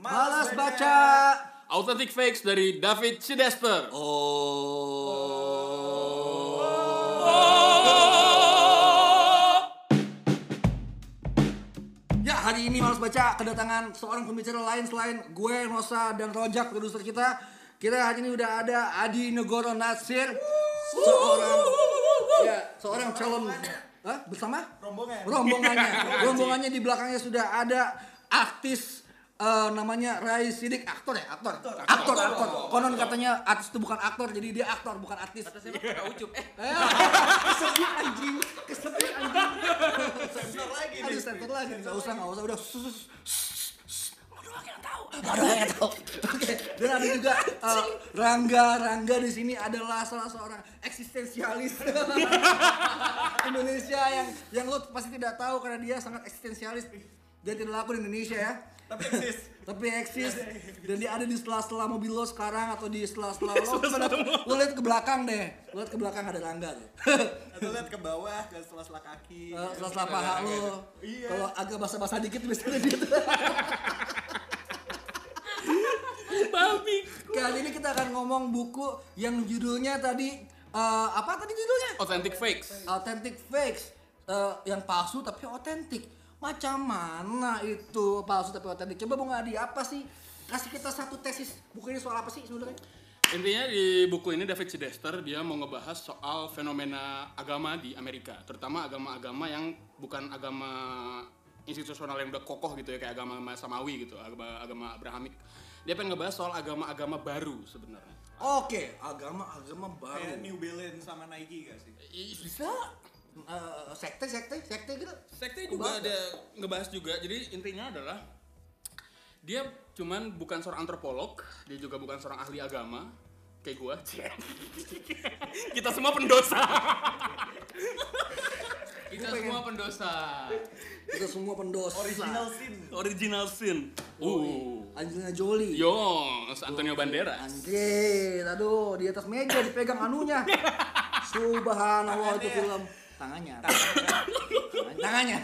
Malas baca. Authentic Fakes dari David Chidester. Ya hari ini malas baca kedatangan seorang pembicara lain selain gue Nosa dan Rojak produser kita. Kita hari ini udah ada Adi Negoro Nasir seorang ya seorang calon Hah? bersama Rombongan. rombongannya rombongannya di belakangnya sudah ada artis eh, namanya Rai Sidik aktor ya aktor aktor aktor, konon katanya artis itu bukan aktor jadi dia aktor bukan artis ucup eh Eh, kesebut anjing kesebut anjing Sensor lagi nih. Aduh, center lagi. Gak usah, gak usah. Udah, sus, doang yang tahu. Doang yang tahu. Oke. Dan ada juga eh, Rangga. Rangga di sini adalah salah seorang eksistensialis Indonesia yang yang lo pasti tidak tahu karena dia sangat eksistensialis. Dia tidak laku di Indonesia ya. Tapi eksis. Tapi eksis dan dia ada di sela-sela mobil lo sekarang atau di sela-sela lo. Lo lihat ke belakang deh. Lo lihat ke belakang ada Rangga tuh. Atau lihat ke bawah ke sela-sela kaki. Eh, sela-sela paha lo. Iya. Kalau agak basah-basah dikit biasanya dia tuh. Babi. Kali ini kita akan ngomong buku yang judulnya tadi eh, apa tadi judulnya? Authentic Fakes. Authentic Fakes Eh, yang palsu tapi otentik. Macam mana itu palsu tapi otentik? Coba Bung Adi apa sih? Kasih kita satu tesis. Buku ini soal apa sih sebenarnya? Intinya di buku ini David Chidester dia mau ngebahas soal fenomena agama di Amerika, terutama agama-agama yang bukan agama institusional yang udah kokoh gitu ya kayak agama Samawi gitu, agama agama Abrahamik. Dia pengen ngebahas soal agama-agama baru sebenarnya. Oke, agama-agama Kayak baru. New Balance sama Nike gak sih? Ih, Bisa. Eh, sekte, sekte, sekte gitu. Sekte juga bahas ada ngebahas juga. Jadi intinya adalah dia cuman bukan seorang antropolog, dia juga bukan seorang ahli agama kayak gua. Kita semua pendosa. Kita pengen- semua pendosa. Kita semua pendosa. Original sin. Original sin. Uh. Angelina Jolie. Yo, Antonio Banderas. Anjir, aduh di atas meja dipegang anunya. Subhanallah itu film. Tangannya. Tangannya. Tangannya.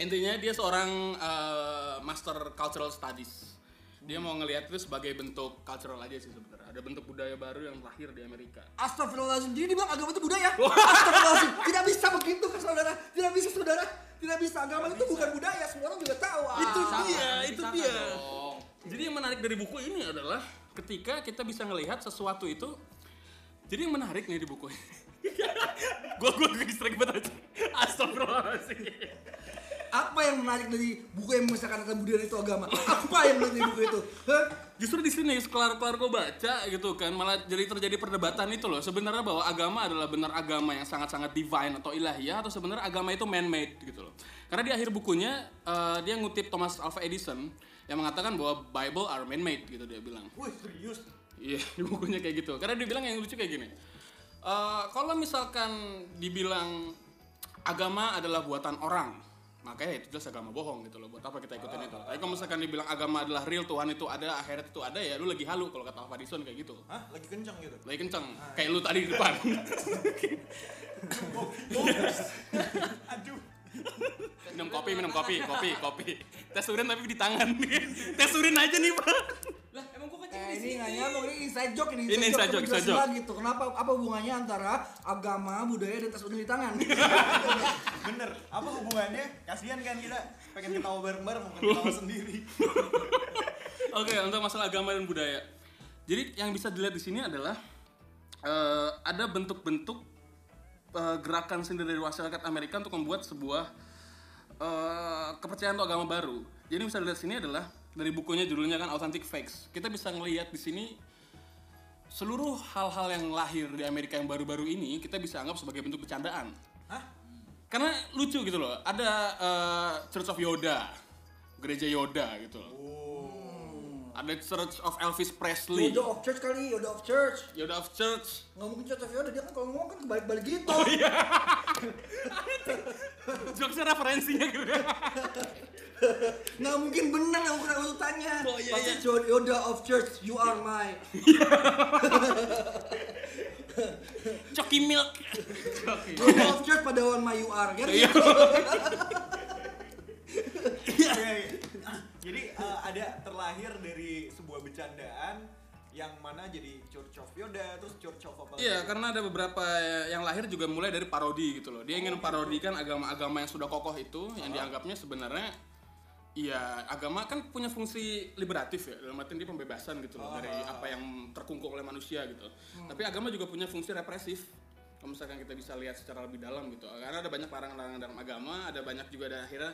Intinya dia seorang uh, master cultural studies. Dia mau ngelihat itu sebagai bentuk cultural aja sih sebenarnya. Ada bentuk budaya baru yang lahir di Amerika. Astagfirullahaladzim. Jadi dibilang agama itu budaya. Astagfirullahaladzim. Tidak bisa begitu kan saudara. Tidak bisa saudara. Tidak bisa. Agama itu bukan budaya. Semua orang juga tahu. Ah. Itu Sama, dia, itu dia. dong. Jadi yang menarik dari buku ini adalah ketika kita bisa ngelihat sesuatu itu. Jadi yang menarik nih di buku ini. Gua gua gua distract banget aja. Astagfirullahaladzim. Apa yang menarik dari buku yang kata budaya itu agama? Apa yang menarik dari buku itu? Hah? Justru di sini kelar-kelar gue baca gitu kan malah jadi terjadi perdebatan itu loh sebenarnya bahwa agama adalah benar agama yang sangat-sangat divine atau ilahiyah atau sebenarnya agama itu man-made gitu loh. Karena di akhir bukunya eh, dia ngutip Thomas Alva Edison yang mengatakan bahwa Bible are man-made gitu dia bilang. Wih serius. Iya, di bukunya kayak gitu. Karena dia bilang yang lucu kayak gini. Eh, kalau misalkan dibilang agama adalah buatan orang, makanya itu jelas agama bohong gitu loh. Buat apa kita ikutin itu? Tapi kalau misalkan dibilang agama adalah real, Tuhan itu ada, akhirat itu ada, ya lu lagi halu kalau kata Edison kayak gitu. Hah? Lagi kencang gitu? Lagi kenceng, kayak lu tadi di depan. Aduh. minum kopi, minum kopi, kopi, kopi. Tes urin tapi di tangan. Tes urin aja nih, Pak. lah emang gua Eh, di ini nggak nyambung, ini inside joke ini. Ini inside joke, inside joke. lagi tuh. Kenapa? Apa hubungannya antara agama, budaya dan tas di tangan? Bener. Apa hubungannya? Kasihan kan kita pengen ketawa bareng-bareng mau ketawa sendiri. Oke, untuk masalah agama dan budaya. Jadi yang bisa dilihat di sini adalah eh, ada bentuk-bentuk eh, gerakan sendiri dari masyarakat Amerika untuk membuat sebuah eh, kepercayaan atau agama baru. Jadi yang bisa dilihat di sini adalah dari bukunya judulnya kan Authentic Facts. Kita bisa ngelihat di sini seluruh hal-hal yang lahir di Amerika yang baru-baru ini kita bisa anggap sebagai bentuk bercandaan. Hah? Karena lucu gitu loh. Ada eh, Church of Yoda, gereja Yoda gitu loh. Ada Church of Elvis Presley. Yoda of Church kali, Yoda of Church. Yoda of Church. Nggak mungkin Church of Yoda, dia kan kalau ngomong kan kebalik-balik gitu. Oh iya. Jokesnya referensinya gitu. Nggak mungkin benar yang kena urutannya. Oh, iya, Pasti iya. Yoda of Church, you are my. Coki Milk. Yoda of Church padawan my you are. Kan Iya. Jadi eh, ada terlahir dari sebuah bercandaan yang mana jadi Church of Yoda, terus Church of apa? Iya, karena ada beberapa yang lahir juga mulai dari parodi gitu loh. Dia ingin parodikan agama-agama yang sudah kokoh itu, yang dianggapnya sebenarnya Iya, agama kan punya fungsi liberatif ya, dalam arti dia pembebasan gitu loh dari apa yang terkungkung oleh manusia gitu. Tapi agama juga punya fungsi represif. Kalau misalkan kita bisa lihat secara lebih dalam gitu, karena ada banyak larangan-larangan dalam agama, ada banyak juga ada akhirnya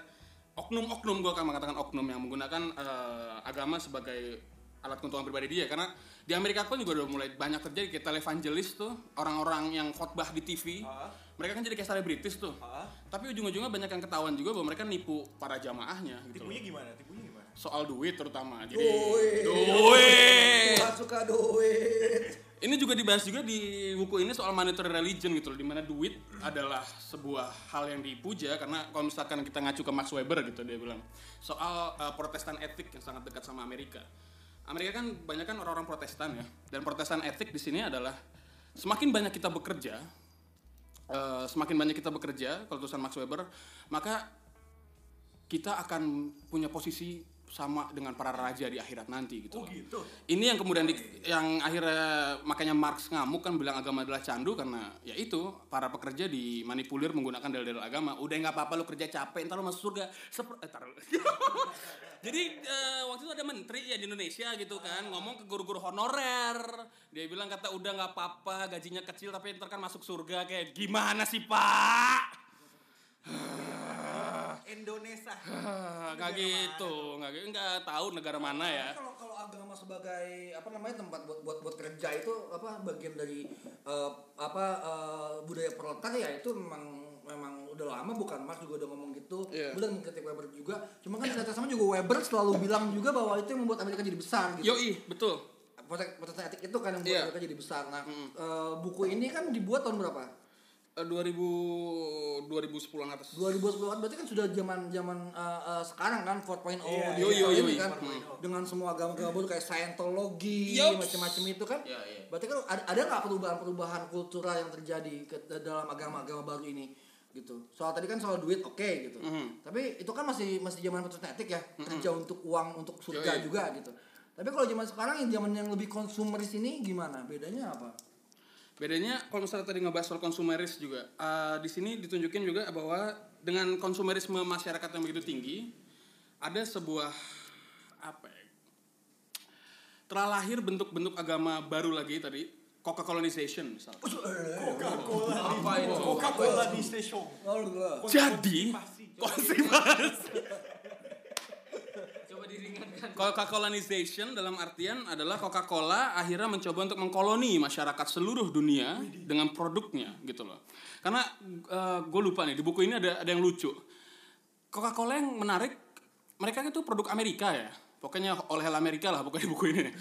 oknum-oknum gua akan mengatakan oknum yang menggunakan eh, agama sebagai alat keuntungan pribadi dia karena di Amerika pun juga udah mulai banyak terjadi kayak televangelis tuh orang-orang yang khotbah di TV Ah. mereka kan jadi kayak selebritis tuh Ah. tapi ujung-ujungnya banyak yang ketahuan juga bahwa mereka nipu para jamaahnya gitu loh. Tipunya gimana? Tipunya gimana? soal duit terutama jadi Duit. duit suka duit. ini juga dibahas juga di buku ini soal monetary religion gitu loh di mana duit adalah sebuah hal yang dipuja karena kalau misalkan kita ngacu ke Max Weber gitu dia bilang soal uh, protestan etik yang sangat dekat sama Amerika Amerika kan banyak kan orang-orang protestan ya. Dan protestan etik di sini adalah semakin banyak kita bekerja uh, semakin banyak kita bekerja kalau tulisan Max Weber maka kita akan punya posisi sama dengan para raja di akhirat nanti gitu. Oh loh. gitu. Ini yang kemudian di, yang akhirnya makanya Marx ngamuk kan bilang agama adalah candu karena ya itu para pekerja dimanipulir menggunakan dalil-dalil agama. Udah nggak apa-apa lu kerja capek, ntar lu masuk surga. Seper, eh. Jadi eh, waktu itu ada menteri ya di Indonesia gitu kan ngomong ke guru-guru honorer. Dia bilang kata udah nggak apa-apa gajinya kecil tapi ntar kan masuk surga kayak gimana sih pak? Indonesia. Nggak gitu, nggak gitu, nggak tahu negara mana ya. Kalau kalau agama sebagai apa namanya tempat buat buat buat kerja itu apa bagian dari eh, apa eh, budaya proletar ya itu memang memang udah lama bukan Marx juga udah ngomong gitu. Iya. Udah mengkritik Weber juga. Cuma kan ternyata sama juga Weber selalu bilang juga bahwa itu yang membuat Amerika jadi besar gitu. Yoi, betul. Proses proses etik itu kan yang membuat Iya. Amerika jadi besar. Nah, eh, buku ini kan dibuat tahun berapa? Eh, 2000 2010 atas. 2010 berarti kan sudah zaman zaman eh, eh, sekarang kan 4.0 Iya, di iya, tahun iya, ini iya. kan dengan semua agama-agama kayak Scientology macam-macam itu kan Iya, iya. berarti kan ada nggak perubahan-perubahan kultural yang terjadi ke dalam agama-agama baru ini gitu soal tadi kan soal duit oke gitu Mhm. tapi itu kan masih masih zaman etik ya kerja untuk uang untuk surga Yoi. juga gitu tapi kalau zaman sekarang yang zaman yang lebih konsumeris ini gimana bedanya apa Bedanya kalau misalnya tadi ngebahas soal konsumeris juga, eh, di sini ditunjukin juga bahwa dengan konsumerisme masyarakat yang begitu tinggi, ada sebuah apa ya? Telah lahir bentuk-bentuk agama baru lagi tadi, Coca colonization misalnya. Coca-Cola. Apa itu? Coca-Cola di station. Jadi. Coca-colonization dalam artian adalah Coca-Cola akhirnya mencoba untuk mengkoloni masyarakat seluruh dunia dengan produknya gitu loh. Karena gue lupa nih di buku ini ada ada yang lucu. Coca-Cola yang menarik mereka itu produk Amerika ya. Pokoknya oleh Amerika lah pokoknya di buku ini.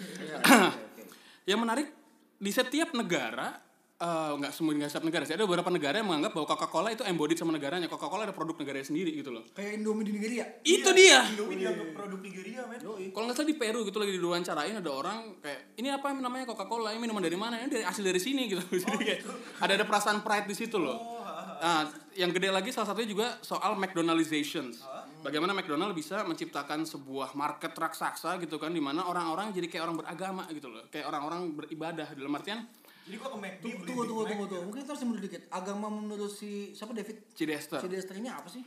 yang menarik di setiap negara eh, nggak semua nggak setiap negara sih ada beberapa negara yang menganggap bahwa Coca-Cola itu embodied sama negaranya. Coca-Cola ada produk negaranya sendiri gitu loh. kayak Indomie di Nigeria Itu dia. Indomie dianggap produk Nigeria, men. Kalau nggak salah di Peru gitu lagi diwawancarain ada orang kayak ini apa yang namanya Coca-Cola ini minuman dari mana ini dari asli dari sini gitu jadi kayak ada ada perasaan pride di situ loh. Nah, yang gede lagi salah satunya juga soal McDonaldizations. Bagaimana McDonald bisa menciptakan sebuah market raksasa gitu kan di mana orang-orang jadi kayak orang beragama gitu loh, kayak orang-orang beribadah dalam artian Jadi gua ke McD tunggu tunggu tunggu Mac tunggu, gitu. tunggu. mungkin kita harus mundur dikit agama menurut si siapa David Cidester. Cidester ini apa sih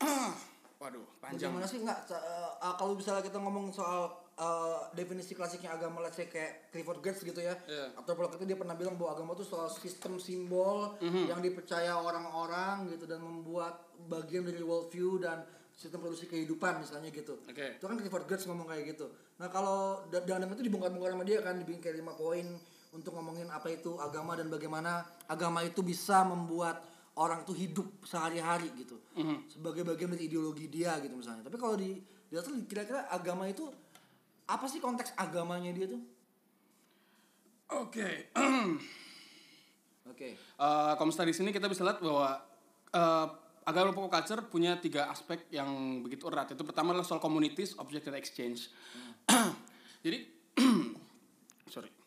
Waduh, panjang. Bagaimana sih nggak se- eh, eh, kalau misalnya kita ngomong soal eh, definisi klasiknya agama let's say kayak Clifford Geertz gitu ya Iya. atau kalau itu dia pernah bilang bahwa agama itu soal sistem simbol Mhm. yang dipercaya orang-orang gitu dan membuat bagian dari worldview dan sistem produksi kehidupan misalnya gitu Oke. itu kan Clifford Geertz ngomong kayak gitu nah kalau da- dan itu dibongkar-bongkar sama dia kan dibikin kayak lima poin untuk ngomongin apa itu agama dan bagaimana agama itu bisa membuat orang tuh hidup sehari-hari gitu sebagai bagian dari ideologi dia gitu misalnya tapi kalau di dia tuh kira-kira agama itu apa sih konteks agamanya dia tuh Oke. oke Eh, kalau misalnya di sini kita bisa lihat bahwa eh, agama pop culture punya tiga aspek yang begitu erat. Itu pertama adalah soal communities, object dan exchange. Jadi, sorry.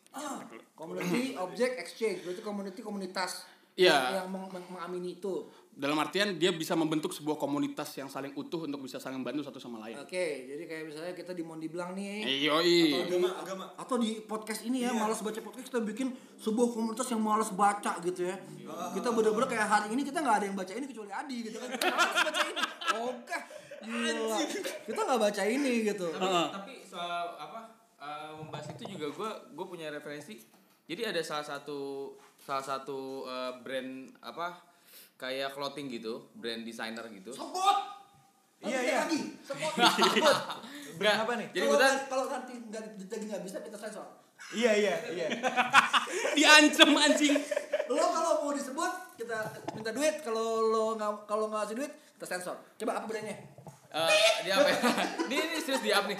Community object exchange berarti community komunitas Iya. yang, yang meng- meng- mengamini itu. Dalam artian dia bisa membentuk sebuah komunitas yang saling utuh untuk bisa saling membantu satu sama lain. Oke, jadi kayak misalnya kita di Mondi Blanc nih. Eh, Yoi. agama agama. atau di podcast ini ya Iya. malas baca podcast kita bikin sebuah komunitas yang malas baca gitu ya. Kita bener-bener kayak hari ini kita nggak ada yang baca ini kecuali Adi gitu kan. Baca ini. Oke gila. Kita nggak baca ini gitu. Tapi, tapi soal apa eh, membahas itu juga gue gue punya referensi. Jadi ada salah satu salah satu eh, brand apa kayak clothing gitu, brand designer gitu. sebut Iya, iya. lagi sebut sebut Enggak, apa nih? Jadi kalau kebetulan kalau nanti nggak jadi nggak bisa kita sensor iya iya iya Diancem anjing. lo kalau mau disebut kita minta duit kalau lo nggak kalau nggak ngasih duit kita sensor coba apa brandnya eh, di apa? ya? ini ini serius di up nih.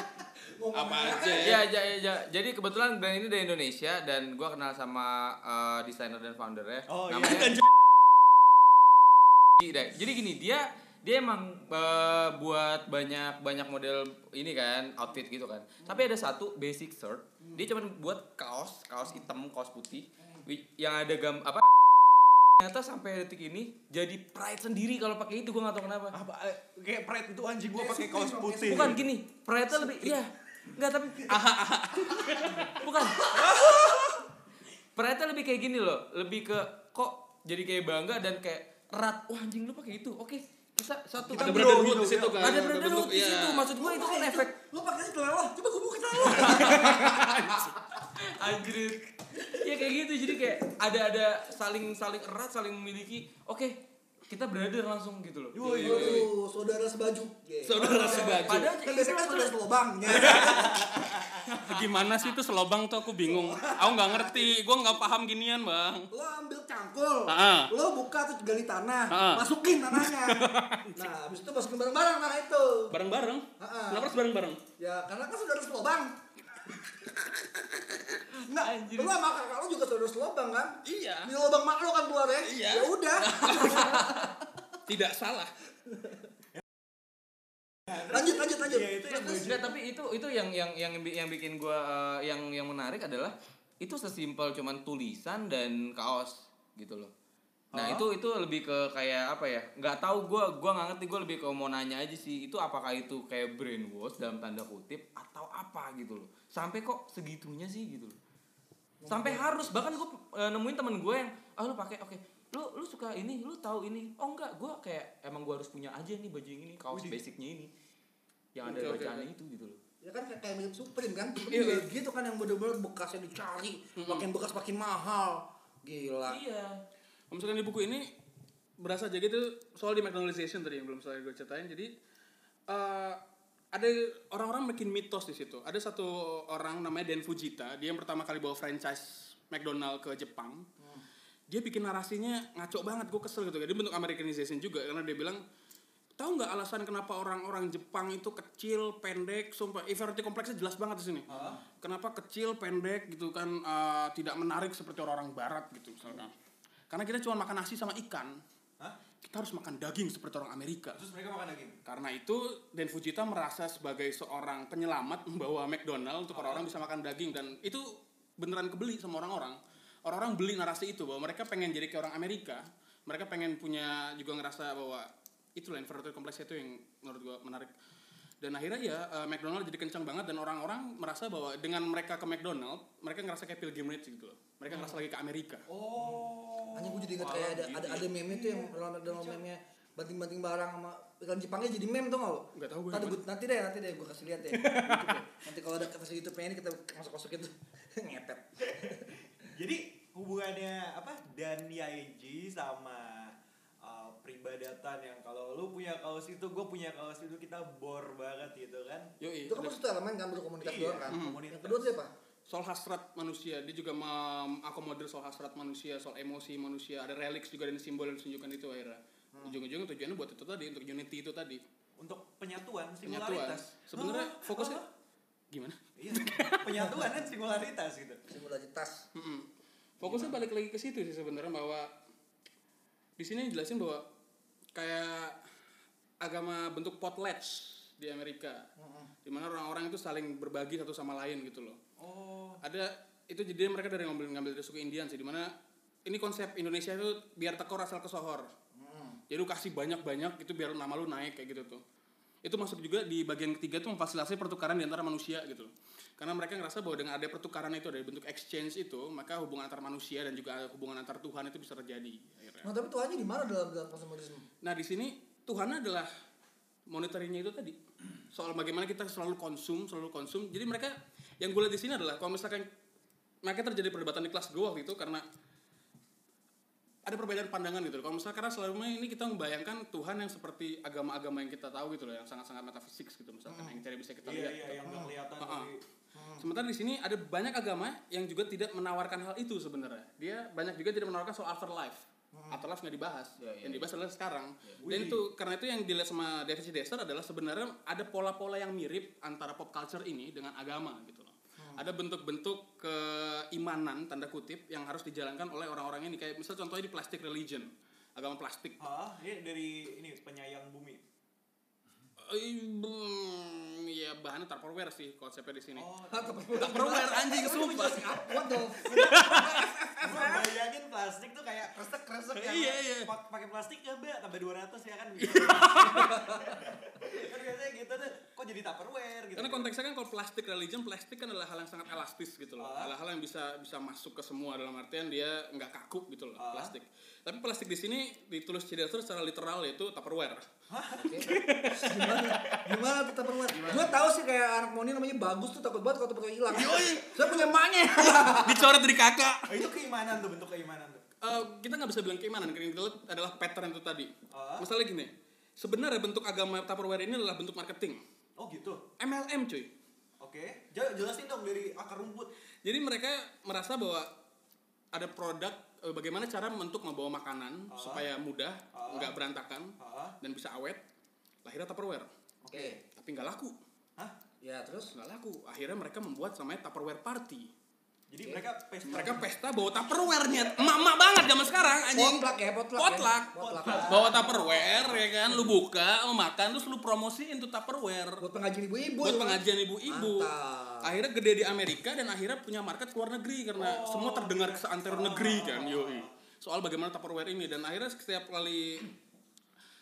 Apa aja Ya, ya, ya, ya. Jadi kebetulan brand ini dari Indonesia dan gua kenal sama eh, desainer dan foundernya. Oh, iya. namanya deh. Jadi gini, dia dia emang eh, buat banyak banyak model ini kan, outfit gitu kan. Tapi ada satu basic shirt, dia cuma buat kaos, kaos hitam, kaos putih wi- yang ada gam apa ternyata sampai detik ini jadi pride sendiri kalau pakai itu gua nggak tahu kenapa. apa eh, kayak pride itu anjing gua Kayak pakai kaos putih Bukan gini, pride lebih iya. Enggak tapi Bukan. Pride lebih kayak gini loh, lebih ke kok jadi kayak bangga dan kayak erat. Wah anjing lu pakai itu. Oke, kita satu Ada bro brotherhood gitu, di situ ya. kan. ada brotherhood di iya. situ. Maksud gua itu kan efek lo pakai celana coba gue buka celana anjir. Ya kayak gitu. Jadi kayak ada ada saling saling erat, saling memiliki. Oke, kita brother langsung gitu loh. Yoi, Waduh, saudara sebaju. Saudara sebaju. Padahal Kan biasanya kan saudara selobang. Gimana sih itu selobang tuh aku bingung. Aku nggak ngerti. Gue nggak paham ginian bang. Lo ambil cangkul, Ah. lo buka tuh gali tanah, Ah. masukin tanahnya. Nah, habis itu masukin bareng-bareng tanah itu. Bareng-bareng. Ah. Kenapa harus bareng-bareng? Ya, karena kan saudara selobang. Nggak, Anjir. lo sama kakak lo juga saudara selobang kan? Iya. Di lubang mak lo kan keluar ya? Iya. Ya udah. Tidak salah. lanjut, lanjut, lanjut. Iya, itu yang Terus, tapi itu itu yang yang yang yang bikin gua eh, yang yang menarik adalah itu sesimpel cuman tulisan dan kaos gitu loh. Nah, itu itu lebih ke kayak apa ya? nggak tahu gua gua nggak ngerti gua lebih ke mau nanya aja sih. Itu apakah itu kayak brainwash dalam tanda kutip atau apa gitu loh. Sampai kok segitunya sih gitu loh. Sampai harus bahkan gua eh, nemuin temen gue yang ah lu pakai oke lu lu suka ini lu tahu ini oh enggak gua kayak emang gua harus punya aja nih baju yang ini kaos basicnya ini yang ada bacaannya oke. itu gitu loh Ya kan kayak kayak mirip Supreme kan? Supreme Iya, iya. gitu kan yang bener-bener bekasnya dicari, makin bekas makin mahal. Gila. iya Kalau misalkan di buku ini berasa aja gitu soal di McDonaldization tadi yang belum saya gue ceritain. Jadi eh, ada orang-orang makin mitos di situ. Ada satu orang namanya Dan Fujita, dia yang pertama kali bawa franchise McDonald ke Jepang. Dia bikin narasinya ngaco banget, gue kesel gitu. Dia bentuk Americanization juga karena dia bilang tahu nggak alasan kenapa orang-orang Jepang itu kecil, pendek, sumpah inferiority kompleksnya jelas banget di sini. Kenapa kecil, pendek gitu kan eh, tidak menarik seperti orang-orang Barat gitu misalkan. Karena kita cuma makan nasi sama ikan. Hah? Kita harus makan daging seperti orang Amerika. terus mereka makan daging Karena itu Dan Fujita merasa sebagai seorang penyelamat membawa McDonald untuk orang-orang bisa makan daging dan itu beneran kebeli sama orang-orang. Orang-orang beli narasi itu bahwa mereka pengen jadi kayak orang Amerika. Mereka pengen punya juga ngerasa bahwa itulah inferiority complex itu yang menurut gua menarik. Dan akhirnya ya eh, McDonald jadi kencang banget dan orang-orang merasa bahwa dengan mereka ke McDonald, mereka ngerasa kayak pilgrimage gitu loh. Mereka ngerasa lagi ke Amerika. oh Hanya gue jadi ingat kayak ada ada ada meme itu yang dalam dalam meme banting-banting barang sama iklan Jepangnya jadi meme tuh nggak lo? Nggak tahu gue gua- nanti deh nanti deh gue kasih lihat ya. YouTube ya. nanti kalau ada versi YouTube ini kita masuk masukin tuh ngepet. jadi hubungannya apa dan Yaiji sama uh, peribadatan yang kalau lu punya kaos itu gue punya kaos itu kita bor banget gitu kan. Yoi, Itu kan satu elemen kan berkomunitas Iya, doang kan. hmm. Yang kedua tuh apa? soal hasrat manusia dia juga mengakomodir soal hasrat manusia soal emosi manusia. Ada relics juga dan simbol yang ditunjukkan itu akhirnya ujung-ujungnya tujuannya buat itu tadi untuk unity itu tadi. Untuk penyatuan penyatuan. singularitas. Sebenarnya Oh, fokusnya oh, gimana? Iya. Penyatuan kan singularitas gitu. Simulasitas. Mm-mm. fokusnya balik lagi ke situ sih sebenarnya bahwa di sini jelasin bahwa kayak agama bentuk potlatch di Amerika. Di mana orang-orang itu saling berbagi satu sama lain gitu loh. Oh. Ada itu jadi mereka dari ngambil ngambil dari suku Indian sih di mana ini konsep Indonesia itu biar tekor asal kesohor Jadi lu kasih banyak-banyak itu biar nama lu naik kayak gitu tuh. Itu masuk juga di bagian ketiga tuh memfasilitasi pertukaran di antara manusia gitu loh. Karena mereka ngerasa bahwa dengan ada pertukaran itu ada bentuk exchange itu, maka hubungan antar manusia dan juga hubungan antar Tuhan itu bisa terjadi akhirnya. Nah, tapi Tuhannya di mana dalam dalam konsumerisme? Nah, di sini Tuhan adalah monitoringnya itu tadi. Soal bagaimana kita selalu konsum, selalu konsum. Jadi mereka yang gue lihat di sini adalah kalau misalkan mereka terjadi perdebatan di kelas gue waktu itu karena ada perbedaan pandangan gitu loh. Kalau misalnya karena selama ini kita membayangkan Tuhan yang seperti agama-agama yang kita tahu gitu loh, yang sangat-sangat metafisik gitu misalkan yang tidak bisa kita Iya lihat. iya yang nggak kelihatan tapi Sementara di sini ada banyak agama yang juga tidak menawarkan hal itu sebenarnya. Dia banyak juga tidak menawarkan soal afterlife. Afterlife nggak dibahas. Ya, ya, yang dibahas adalah sekarang. Dan itu karena itu yang dilihat sama David C. Dexter adalah sebenarnya ada pola-pola yang mirip antara pop culture ini dengan agama gitu. Ada bentuk-bentuk keimanan tanda kutip yang harus dijalankan oleh orang-orang ini kayak misal contohnya di plastic religion. Agama plastik. ah ini dari ini penyayang bumi Eh, hmm, ya bahannya Tupperware sih konsepnya di sini. oh Tupperware anjing sumpah. What the bayangin plastik tuh kayak kresek kresek ya Iya, iya. Pak- pakai plastik ya mbak tambah 200 ya kan kan biasanya gitu tuh kok jadi tupperware gitu Karena konteksnya kan kalau plastik religion, plastik kan adalah hal yang sangat elastis gitu loh. Ah. Hal-hal yang bisa bisa masuk ke semua dalam artian dia nggak kaku gitu loh, Ah. plastik. Tapi plastik di sini ditulis tidak secara literal yaitu Tupperware. Oke. Gimana? Gimana tuh Tupperware? Gue tahu sih kayak anak moni namanya bagus tuh takut banget kalau Tupperware hilang. Saya punya emaknya. Dicoret dari kakak. Oh, itu keimanan tuh bentuk keimanan tuh Eh, kita nggak bisa bilang keimanan, karena lihat adalah pattern itu tadi. Ah. Masalah gini, sebenarnya bentuk agama Tupperware ini adalah bentuk marketing. Oh gitu MLM cuy. oke Jel- jelasin dong dari akar rumput Jadi mereka merasa bahwa ada produk eh, bagaimana cara untuk membawa makanan Ah. supaya mudah, Ah. nggak berantakan ah dan bisa awet. Lahirnya Tupperware. Oke. Tapi nggak laku. hah Ya terus Nggak laku. Akhirnya mereka membuat namanya Tupperware Party. Jadi mereka pesta Mereka pesta bawa Tupperware-nya. Emak-emak banget zaman sekarang anjing. Potluck ya, potluck. Potluck. Ya. Potluck. Bawa Tupperware ya kan, lu buka, mau makan terus lu promosiin tuh Tupperware. Buat pengajian ibu-ibu. buat ya, pengajian ibu-ibu. Mantap. Akhirnya gede di Amerika dan akhirnya punya market ke luar negeri karena semua terdengar ke seantero negeri kan, yoi. Soal bagaimana Tupperware ini dan akhirnya setiap kali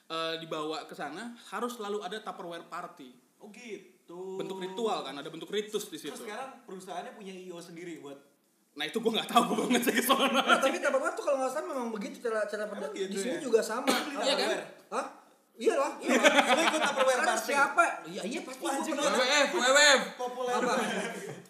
eh, dibawa ke sana harus selalu ada Tupperware party. oh gitu Bentuk ritual kan, ada bentuk ritus di terus situ. sekarang perusahaannya punya IO sendiri buat Nah itu gue nggak tahu, gue ngecek ke sana. Nah, tapi Tupperware tuh kalau nggak salah memang begitu cara cara pada Emang gitu di sini ya? juga sama. Iya kan? Hah? Iya lah, iya lah. Lu ikut Tupperware Kan party? siapa? Iya iya pasti. Pernah- WWF, WWF. populer Apa?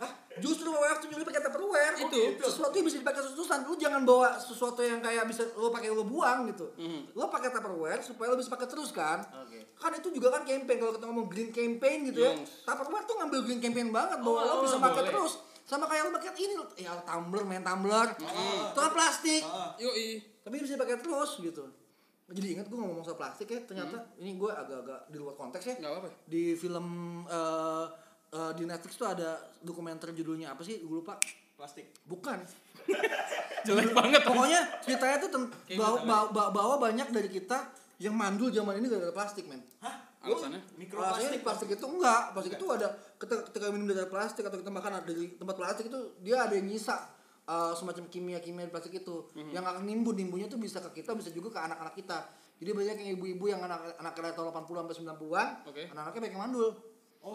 Hah? Justru WWF tuh nyuruh pakai Tupperware. Itu. sesuatu yang bisa dipakai terus-terusan. Lu jangan bawa sesuatu yang kayak bisa lu pakai lu buang gitu. Mhm. Lu pakai Tupperware supaya lu bisa pakai terus kan. Oke. Kan itu juga kan campaign kalau kita ngomong green campaign gitu ya. Tupperware tuh ngambil green campaign banget bahwa Oh, lu bisa pakai boleh. terus. Sama kayak lu pakai ini ya tumbler, main tumbler. Itu kan plastik. Yoi. Tapi bisa dipakai terus gitu. Jadi ingat gue ngomong soal plastik ya, ternyata ini gue agak-agak di luar konteks ya. Apa-apa. Di film eh, eh, di Netflix tuh ada dokumenter judulnya apa sih? Gue lupa. plastik Bukan. Jelek banget. Pokoknya ceritanya tuh bahwa, gitu, bahwa- bahwa banyak dari kita yang mandul zaman ini gara-gara plastik, men. hah Alasannya? Mikroplastik plastik itu enggak, plastik itu ada ketika, ketika minum dari plastik atau kita makan dari tempat plastik itu dia ada yang nyisa uh, semacam kimia-kimia di plastik itu yang akan nimbun nimbunnya tuh bisa ke kita bisa juga ke anak-anak kita jadi banyak yang ibu-ibu yang anak anak kira tahun 80 sampai 90-an Oke. anak-anaknya banyak yang mandul oh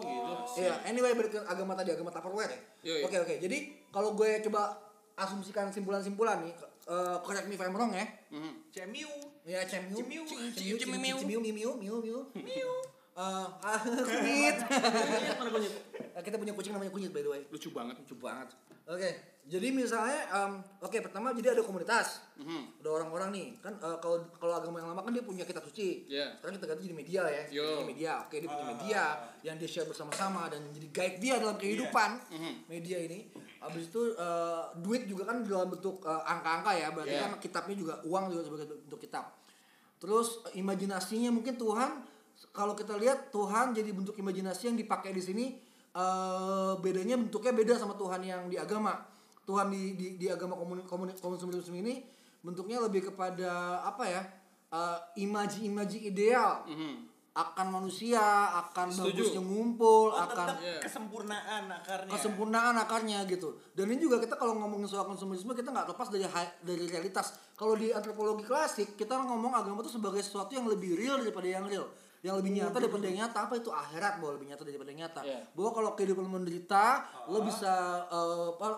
Iya, anyway balik ke agama tadi, agama Tupperware ya. Yoi. Oke oke. Jadi kalau gue coba asumsikan simpulan-simpulan nih, eh correct me if I'm wrong ya. Mhm. cemiu Ya, cemiu, Cemiu. cemiu, Cemiu. cemiu, cemiu, miu, miu, miu, miu. Eh, ah, kunyit. Mana kunyit? Eh, Kita punya kucing namanya kunyit by the way. Lucu banget. Lucu banget. Oke, jadi misalnya, em, oke pertama jadi ada komunitas, Mhm. ada orang-orang nih, kan eh, kalau kalau agama yang lama kan dia punya kitab suci. Iya. Sekarang kita ganti jadi media ya, Yo. jadi media. Oke, dia punya Ah. media yang dia share bersama-sama dan jadi guide dia dalam kehidupan Mhm. media ini. Habis itu eh, duit juga kan dalam bentuk eh, angka-angka ya, berarti Iya. kan kitabnya juga uang juga sebagai bentuk kitab. Terus imajinasinya mungkin Tuhan kalau kita lihat Tuhan jadi bentuk imajinasi yang dipakai di sini eh bedanya bentuknya beda sama Tuhan yang di agama. Tuhan di di, di agama komun komun komunisme ini bentuknya lebih kepada apa ya? eh, imaji-imaji ideal Mhm. akan manusia, akan Setuju. bagusnya ngumpul, Oh, akan tetap Iya. kesempurnaan akarnya. kesempurnaan akarnya gitu. Dan ini juga kita kalau ngomongin soal konsumerisme kita nggak lepas dari dari realitas. Kalau di antropologi klasik kita ngomong agama itu sebagai sesuatu yang lebih real daripada yang real. Yang lebih nyata daripada yang nyata apa itu akhirat bahwa lebih nyata daripada yang nyata. Iya. Bahwa kalau kehidupan menderita, lo bisa eh, apa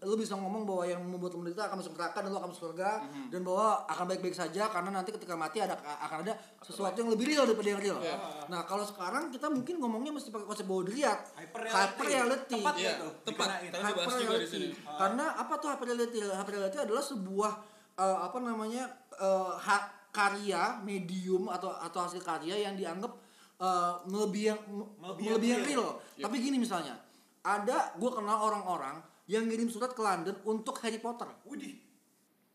lo bisa ngomong bahwa yang membuat lo menderita akan masuk neraka dan lo akan masuk surga dan bahwa akan baik-baik saja karena nanti ketika mati ada akan ada sesuatu yang lebih real daripada yang real. Nah, kalau sekarang kita mungkin ngomongnya mesti pakai konsep bahwa dilihat Hyper hyper reality. Tepat ya tuh. tepat. Hyperreality. sini. Karena apa tuh hyperreality? Hyperreality adalah sebuah eh, apa namanya eh, ha- karya medium atau atau hasil karya yang dianggap eh, melebihi yang Melebihi melebihi yang real. Tapi gini misalnya, ada gue kenal orang-orang yang ngirim surat ke London untuk Harry Potter. Widih.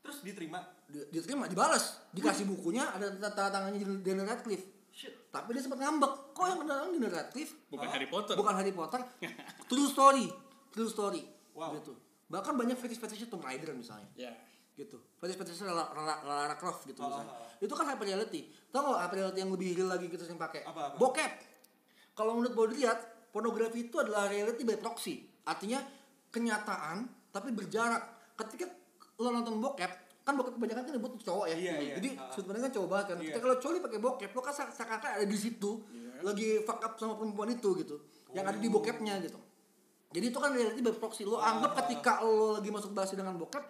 Terus diterima. Di- Diterima, dibalas, dikasih bukunya ada tanda tangannya Daniel Radcliffe. Shit. Tapi dia sempat ngambek, kok yang beneran Daniel Radcliffe? Bukan Harry Potter. bukan Harry Potter true story true story Wow. gitu bahkan banyak fetish-fetishnya Tomb Raider misalnya Ya. Gitu. Fetish-fetishnya Lara, Lara, Lara Croft gitu Oh, misalnya. Oh, oh. itu kan hyper reality tau gak hyper reality yang lebih real lagi kita sering pakai? Apa, apa? bokep. Kalau menurut lihat pornografi itu adalah reality by proxy. Artinya kenyataan tapi berjarak. Ketika lo nonton bokep kan bokep kebanyakan kan dibuat cowok ya. Iya, iya. jadi Ah. sudut pandang kan cowok banget kan. Iya. ketika lo coli pakai bokep lo kan seakan- seakan-akan ada di situ. Lagi fuck up sama perempuan itu gitu. Yang ada di Oh. bokepnya gitu. Jadi itu kan reality by proxy. Lo anggap ketika lo lagi masuk basi dengan bokep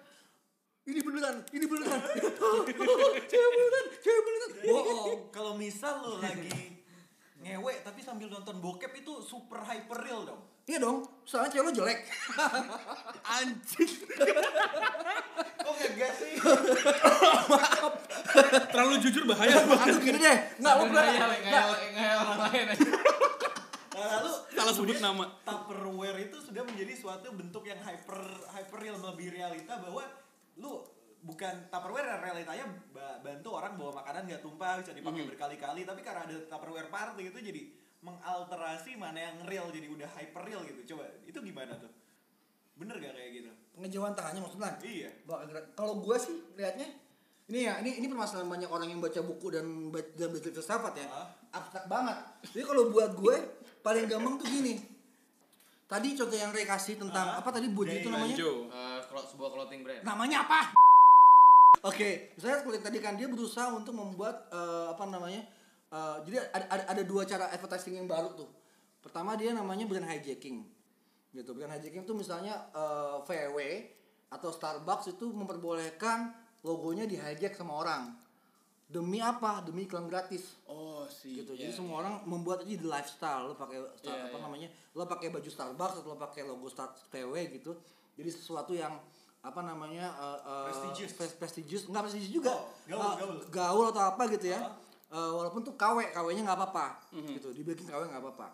ini beneran ini beneran cewek beneran cewek beneran bohong Kalau misal lo lagi ngewe tapi sambil nonton bokep itu super hyper real dong. iya dong soalnya cewek lo jelek Anjing. Kok ngegas sih? Terlalu jujur bahaya. aduh gini deh nggak lo pernah nggak ngayal orang lain aja. Lalu Salah sebut nama. Tupperware itu sudah menjadi suatu bentuk yang hyper hyper real melebihi realita bahwa lu bukan Tupperware yang realitanya ba- bantu orang bawa makanan nggak tumpah bisa dipakai berkali-kali tapi karena ada Tupperware party itu jadi mengalterasi mana yang real jadi udah hyper real gitu coba itu gimana tuh bener gak kayak gitu pengejauhan tangannya maksudnya iya. Kalau gua sih lihatnya ini ya, ini ini permasalahan banyak orang yang baca buku dan dan belajar filsafat ya. Ah. Abstrak banget. Jadi kalau buat gue paling gampang tuh gini. Tadi contoh yang Ray kasih tentang Ah. apa tadi buat itu namanya? Kalau sebuah clothing brand. Namanya apa? Oke, misalnya seperti tadi kan dia berusaha untuk membuat eh, apa namanya? eh, jadi ada, ada, ada dua cara advertising yang baru tuh. Pertama dia namanya brand hijacking. Gitu. Brand hijacking tuh misalnya eh, VW atau Starbucks itu memperbolehkan logonya di hijack sama orang. Demi apa? Demi iklan gratis Oh sih. gitu. ya, Jadi ya. semua orang membuat jadi lifestyle. Lo pakai Iya, apa iya. namanya? Lo pakai baju Starbucks atau lo pakai logo Star PW gitu. Jadi sesuatu yang apa namanya? eh, eh, Prestigious. pres- prestigious. Enggak prestigious juga. Oh, gaul, Eh, gaul. gaul atau apa gitu ya. Ah. Eh, walaupun tuh KW, KW-nya nggak apa-apa Mhm. gitu. Di backing KW nggak apa-apa.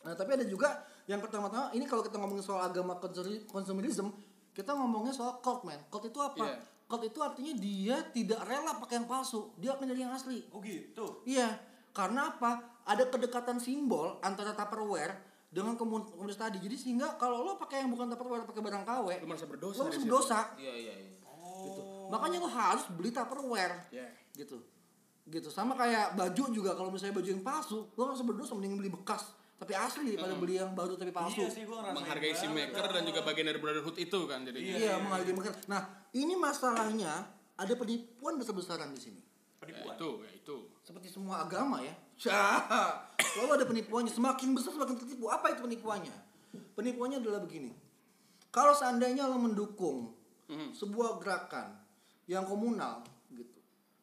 Nah, tapi ada juga yang pertama-tama ini kalau kita ngomongin soal agama konsumeri- konsumerism, kita ngomongnya soal cult man. Cult itu apa? Iya. Cult itu artinya dia tidak rela pakai yang palsu, dia akan jadi yang asli. oh gitu Iya, karena apa? Ada kedekatan simbol antara Tupperware dengan komun- komunitas tadi. Jadi sehingga kalau lo pakai yang bukan Tupperware, pakai barang KW, Lu merasa berdosa. lo situ. berdosa. Iya iya iya. Gitu. Makanya lo harus beli Tupperware. Ya. Gitu. Gitu. Sama kayak baju juga kalau misalnya baju yang palsu, lo harus berdosa mending beli bekas tapi asli daripada beli yang baru tapi palsu. iya sih gua Menghargai si maker dan juga bagian dari brotherhood itu kan jadi. Iya. Iya, menghargai maker. Nah, ini masalahnya ada penipuan besar-besaran di sini. Ya penipuan itu, ya itu. seperti semua agama ya selalu ada penipuannya. Semakin besar semakin tertipu. Apa itu penipuannya? Penipuannya adalah begini. Kalau seandainya lo mendukung Mhm. sebuah gerakan yang komunal gitu.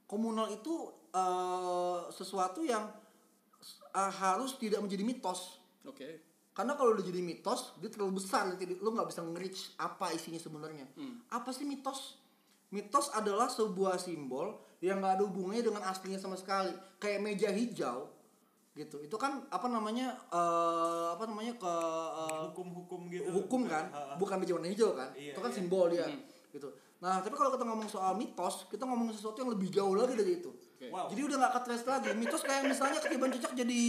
Komunal itu eh, sesuatu yang eh, harus tidak menjadi mitos. Oke. karena kalau udah jadi mitos dia terlalu besar nanti lo nggak bisa nge-reach apa isinya sebenarnya. Apa sih mitos? Mitos adalah sebuah simbol yang nggak ada hubungannya dengan aslinya sama sekali kayak meja hijau gitu itu kan apa namanya eh, apa namanya ke eh, hukum-hukum gitu hukum kan bukan meja warna hijau kan Iya, itu kan iya. simbol dia gitu nah tapi kalau kita ngomong soal mitos kita ngomong sesuatu yang lebih jauh lagi dari itu Oke. wow jadi udah nggak ketres lagi mitos kayak misalnya ketiban cicak jadi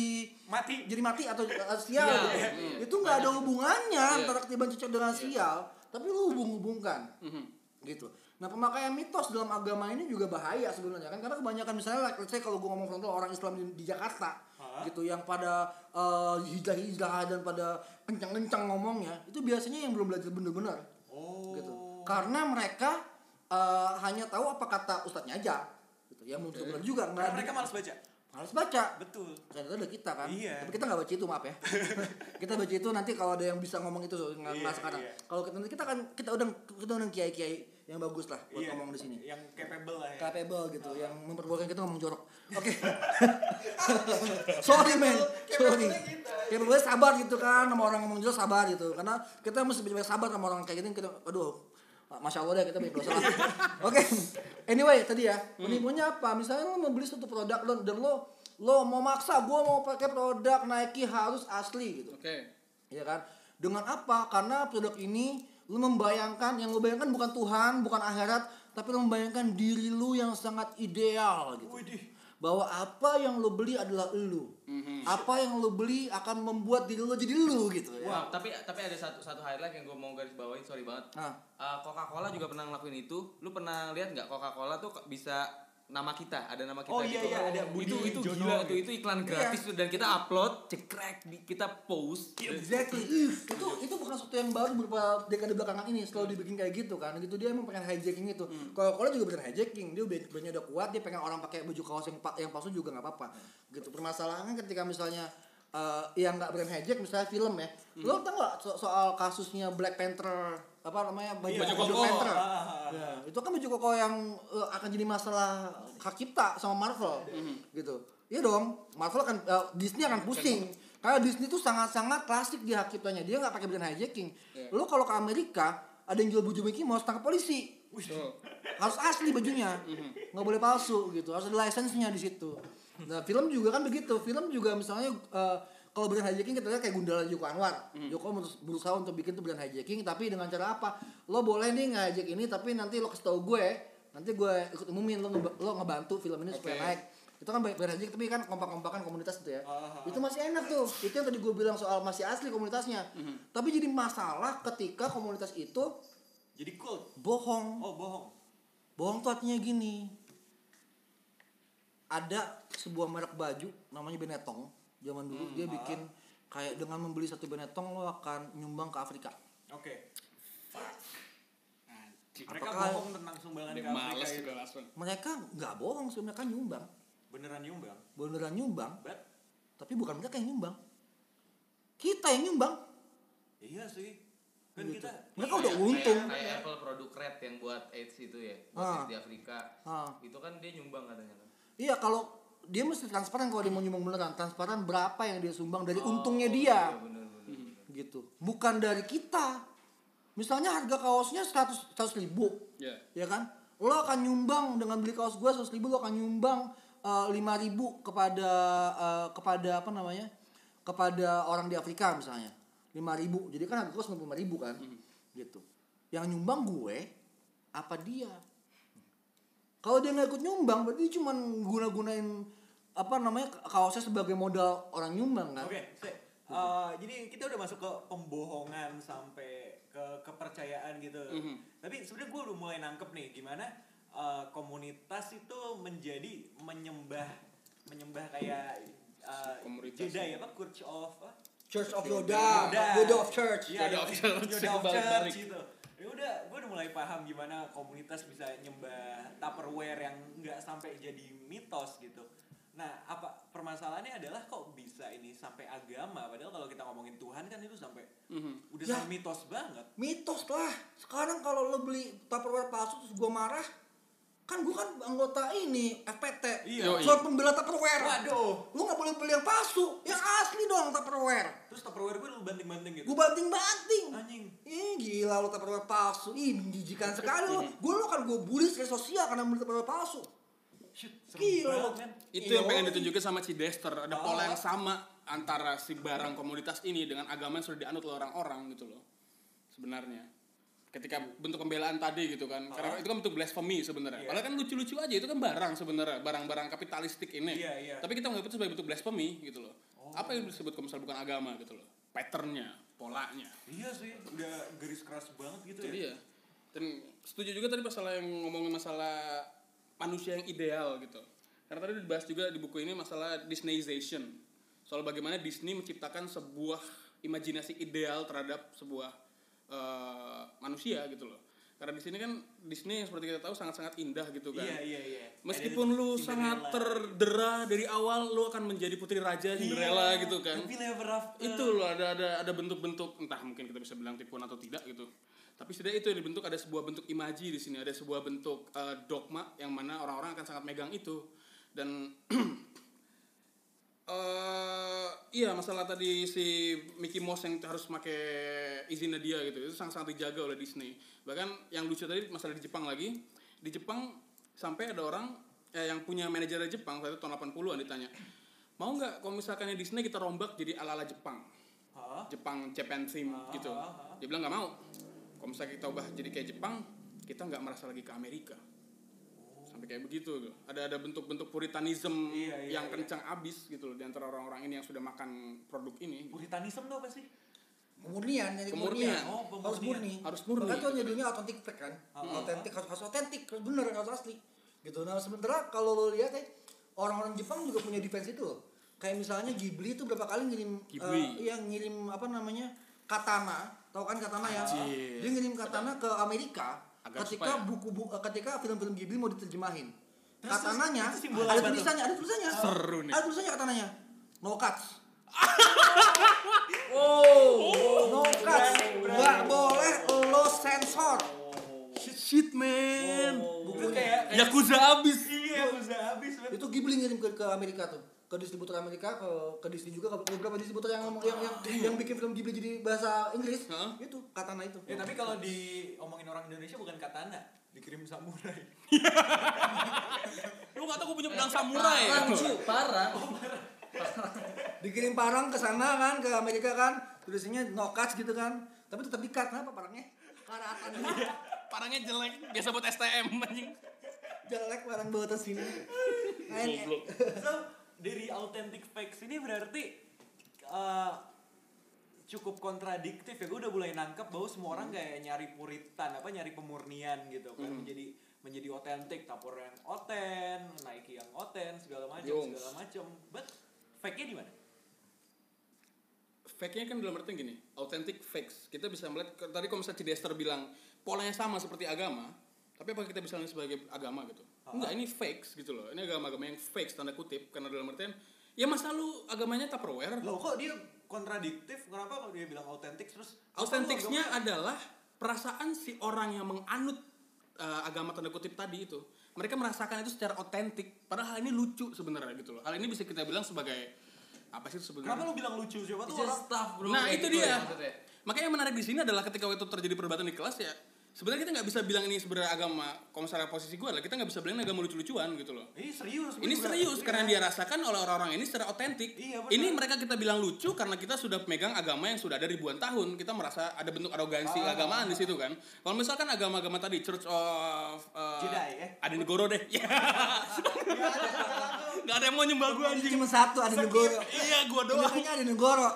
mati jadi mati atau uh, sial Iya, gitu. iya. itu nggak ada hubungannya Iya. antara ketiban cicak dengan sial tapi lu hubung-hubungkan Mhm. gitu. Nah pemakaian mitos dalam agama ini juga bahaya sebenarnya kan karena kebanyakan misalnya like, let's say kalau gue ngomong frontal orang Islam di, di Jakarta Hah? gitu yang pada eh, hijrah-hijrah dan pada kencang-kencang ngomongnya itu biasanya yang belum belajar bener-bener Oh. gitu karena mereka eh, hanya tahu apa kata ustadznya aja gitu ya mungkin benar juga nggak Karena mereka malas baca. malas baca Betul. ternyata ada kita kan Iya. tapi kita nggak baca itu maaf ya kita baca itu nanti kalau ada yang bisa ngomong itu nggak Iya, nggak sekarang iya. kalau kita nanti kita kan kita udah kita udah kiai kiai yang bagus lah buat Iya, ngomong di sini Yang capable lah ya. capable gitu yang memperbolehkan kita ngomong jorok oke sorry man sorry capable sabar gitu kan sama orang ngomong jorok sabar gitu karena kita mesti banyak sabar sama orang kayak gitu kita aduh Masya Allah deh kita banyak dosa. Oke, anyway tadi ya penipuannya apa? Misalnya lo mau beli suatu produk lo dan lo lo mau maksa gue mau pakai produk Nike harus asli gitu, Oke. ya kan? Dengan apa? Karena produk ini lo membayangkan yang lo bayangkan bukan Tuhan, bukan akhirat, tapi lo membayangkan diri lo yang sangat ideal gitu Widih. bahwa apa yang lo beli adalah lo apa yang lo beli akan membuat diri lo jadi lo gitu ya Wah, tapi tapi ada satu satu highlight yang gue mau garis bawain, sorry banget. Uh, Coca-Cola juga pernah ngelakuin itu. Lu pernah lihat nggak Coca-Cola tuh bisa nama kita, ada nama kita Oh, iya, gitu. iya, ada Budi itu itu Jono gila tuh, itu iklan gratis tuh dan kita upload, cekrek, kita post. Exactly. itu itu bukan sesuatu yang baru beberapa dekade belakangan ini selalu dibikin kayak gitu kan. Gitu dia emang pengen hijacking itu. Kalau kalau juga bener hijacking, dia brandnya udah kuat, dia pengen orang pakai baju kaos yang yang palsu juga nggak apa-apa. Gitu. Permasalahannya ketika misalnya eh yang nggak brand hijack misalnya film ya. Lo tau nggak so- soal kasusnya Black Panther apa namanya baju, Iya, baju baju koko. Panther. Ah, ah, ah. Ya, itu kan baju koko yang eh, akan jadi masalah hak cipta sama Marvel gitu. Iya dong, Marvel akan eh, Disney akan pusing. Karena Disney tuh sangat-sangat klasik di hak ciptanya. Dia nggak pakai brand hijacking. Iya. Lu kalau ke Amerika ada yang jual baju Mickey Mouse tangkap polisi. Tuh. Harus asli bajunya. Nggak boleh palsu gitu. Harus ada license-nya di situ. Nah, film juga kan begitu. Film juga misalnya eh, kalau brand hijacking kita lihat kayak Gundala Joko Anwar. Joko merus- berusaha untuk bikin tuh brand hijacking tapi dengan cara apa? Lo boleh nih nge-hijack ini tapi nanti lo kasih tau gue, nanti gue ikut umumin lo, lo ngebantu film ini supaya Oke. naik. Itu kan brand hijack tapi kan kompak-kompakan komunitas itu ya. Ah, ah, Itu masih enak tuh. Itu yang tadi gue bilang soal masih asli komunitasnya. Tapi jadi masalah ketika komunitas itu Jadi cool. bohong. Oh, bohong. Bohong tuh artinya gini. Ada sebuah merek baju namanya Benetton. Zaman dulu dia bikin kayak dengan membeli satu Benetton lo akan nyumbang ke Afrika. Oke. Anjing. Mereka Apakah- bohong tentang sumbangan ke Afrika males itu. juga langsung. Mereka nggak bohong sih mereka nyumbang. Beneran nyumbang. Beneran nyumbang, But tapi bukan mereka yang nyumbang. Kita yang nyumbang. iya sih. Kan Gitu. kita Mereka udah untung. Kayak, kayak Apple produk Red yang buat AIDS itu ya, buat Ah. AIDS di Afrika. Ah. Itu kan dia nyumbang katanya kan. Iya kalau dia mesti transparan kalau dia mau nyumbang beneran. Transparan berapa yang dia sumbang dari Oh, untungnya dia. Iya bener bener. gitu. Bukan dari kita. Misalnya harga kaosnya 100 100 ribu. Ya. ya kan? Lo akan nyumbang dengan beli kaos gua 100 ribu lo akan nyumbang lima ribu kepada eh, kepada apa namanya? Kepada orang di Afrika misalnya. lima ribu. Jadi kan harga kaos lima ribu kan? Gitu. Yang nyumbang gue apa dia? Kalau dia nggak ikut nyumbang berarti cuma guna-gunain apa namanya kaosnya sebagai modal orang nyumbang kan Oke, Sek. Eh, jadi kita udah masuk ke pembohongan sampai ke kepercayaan gitu. Mhm. Tapi sebenarnya gue udah mulai nangkep nih gimana eh, komunitas itu menjadi menyembah menyembah kayak eh, Komunitas. Jedi apa Church of apa? Church of Yoda. Yoda, Yoda of Church. Iya, Yoda of Church. Yoda of. Church gitu. Ya udah, gue udah mulai paham gimana komunitas bisa nyembah Tupperware yang nggak sampai jadi mitos gitu. Nah, apa permasalahannya adalah kok bisa ini sampai agama? Padahal kalau kita ngomongin Tuhan kan itu sampai Mhm. udah Ya. sampai mitos banget. mitos lah sekarang kalau lo beli tupperware palsu terus gue marah kan gue kan anggota ini FPT Iya. Pembela tupperware Waduh. lo nggak boleh beli yang palsu yang asli dong tupperware Terus Tupperware gue lu banting-banting gitu. gue banting banting Anjing. Ih gila lo tupperware palsu Ih menjijikan sekali lo Gue lo kan gue bully sosial karena beli tupperware palsu Gila banget. Itu Iya, yang pengen ditunjukin sama Cidester. Ada Oh. pola yang sama antara si barang komunitas ini dengan agama yang sudah dianut oleh orang-orang gitu loh. Sebenarnya. Ketika bentuk pembelaan tadi gitu kan. Karena itu kan bentuk blasphemy sebenarnya. Iya. Padahal kan lucu-lucu aja itu kan barang sebenarnya, barang-barang kapitalistik ini. Iya, iya. Tapi kita menganggap itu sebagai bentuk blasphemy gitu loh. Apa yang disebut kalau misalnya bukan agama gitu loh. Patternnya, polanya. Iya sih, udah garis keras banget gitu Itu ya. dia. dan setuju juga tadi masalah yang ngomongin masalah manusia yang ideal gitu. Karena tadi dibahas juga di buku ini masalah Disneyization. Soal bagaimana Disney menciptakan sebuah imajinasi ideal terhadap sebuah eh, manusia gitu loh karena di sini kan Disney yang seperti kita tahu sangat-sangat indah gitu kan Iya iya iya. Meskipun lu Cinderella. sangat terdera dari awal, lu akan menjadi putri raja Cinderella Iya, gitu kan. Itu loh ada ada ada bentuk-bentuk entah mungkin kita bisa bilang tipuan atau tidak gitu. Tapi setidaknya itu yang dibentuk ada sebuah bentuk imaji di sini, ada sebuah bentuk eh, dogma yang mana orang-orang akan sangat megang itu. Dan eh iya masalah tadi si Mickey Mouse yang harus pakai izinnya dia gitu itu sangat-sangat dijaga oleh Disney. Bahkan yang lucu tadi masalah di Jepang lagi. Di Jepang sampai ada orang eh, yang punya manajer Jepang saat itu tahun 80-an ditanya mau nggak kalau misalkan Disney kita rombak jadi ala-ala Jepang? Hah? Jepang Japan theme gitu. ah, ah. dia bilang nggak mau. Kalau misalnya kita ubah jadi kayak Jepang kita nggak merasa lagi ke Amerika sampai kayak begitu gitu. ada ada bentuk-bentuk puritanism Iya, iya, yang iya. kencang abis gitu loh di antara orang-orang ini yang sudah makan produk ini Puritanism tuh apa sih? Kemurnian, jadi Kemurnian. kemurnian. Oh, harus pemurnian. murni. Harus murni. Makanya tuh authentic fact kan. Authentic harus harus authentic, harus bener, harus asli. Gitu. Nah, sementara kalau lo lihat ya orang-orang Jepang juga punya defense itu loh. Kayak misalnya Ghibli itu berapa kali ngirim Ghibli. eh, iya ngirim apa namanya? katana, tahu kan katana ya? Anjir. Dia ngirim katana ke Amerika Agar ketika supaya- buku-buku eh, ketika film-film Ghibli mau diterjemahin. Terus, Katananya itu simbol ada tulisannya, ada tulisannya. Seru nih. Ada tulisannya katananya. No cuts. Oh. No cuts. Nggak boleh lo sensor. shit man Itu kayak Yakuza abis Iya, habis. men. Itu Ghibli ngirim ke, ke Amerika tuh. Ke distributor Amerika, ke, ke Disney juga, ke beberapa distributor yang ngomong yang, yang, yang bikin film Ghibli jadi bahasa Inggris. Hah? Itu katana itu. Ya tapi kalau diomongin orang Indonesia bukan katana, dikirim samurai. lu nggak tau gue punya pedang samurai? Parah, cu, parah. Dikirim parang ke sana kan, ke Amerika kan. Tulisannya no cuts gitu kan. Tapi tetap di-cut. Kenapa parangnya? Karatan Iya, parangnya jelek biasa buat STM anjing jelek parang bawa tas sini. Ini- goblok So, dari authentic facts ini berarti eh, cukup kontradiktif ya. Gue udah mulai nangkep bahwa semua orang kayak nyari puritan, apa nyari pemurnian gitu kan. Menjadi menjadi otentik, Tupperware yang oten, Nike yang oten, segala macam, segala macam. But fake-nya di mana? fake-nya kan dalam artian gini, authentic fakes. Kita bisa melihat tadi kalau misalnya Cidester bilang polanya sama seperti agama, tapi apakah kita bisa lihat sebagai agama gitu? Enggak, ini fakes gitu loh. Ini agama-agama yang fakes tanda kutip karena dalam artian ya masa lu agamanya Tupperware. Loh kok dia kontradiktif? Kenapa kalau dia bilang autentik terus Autentiknya Apa adalah perasaan si orang yang menganut uh, agama tanda kutip tadi itu. Mereka merasakan itu secara otentik. Padahal hal ini lucu sebenarnya gitu loh. Hal ini bisa kita bilang sebagai apa sih itu Kenapa sebenarnya? lu bilang lucu? Siapa tuh orang stuff, bro. Nah itu gitu dia. ya. Makanya yang menarik di sini adalah ketika itu terjadi perdebatan di kelas ya. Sebenarnya kita nggak bisa bilang ini sebenarnya agama. Kalau misalnya posisi gue adalah kita nggak bisa bilang ini agama lucu-lucuan gitu loh. Ini serius. Ini serius iya. karena yang dia rasakan oleh orang-orang ini secara otentik. Iya, ini mereka kita bilang lucu karena kita sudah megang agama yang sudah ada ribuan tahun. Kita merasa ada bentuk arogansi Ah. agamaan di situ kan. Kalau misalkan agama-agama tadi Church of uh, Jedi, eh? Adinegoro deh. Ya. Gak ada yang mau nyembah gue anjing. Cuma satu ada negoro. Iya, gue doang. Jemaahnya ada negoro.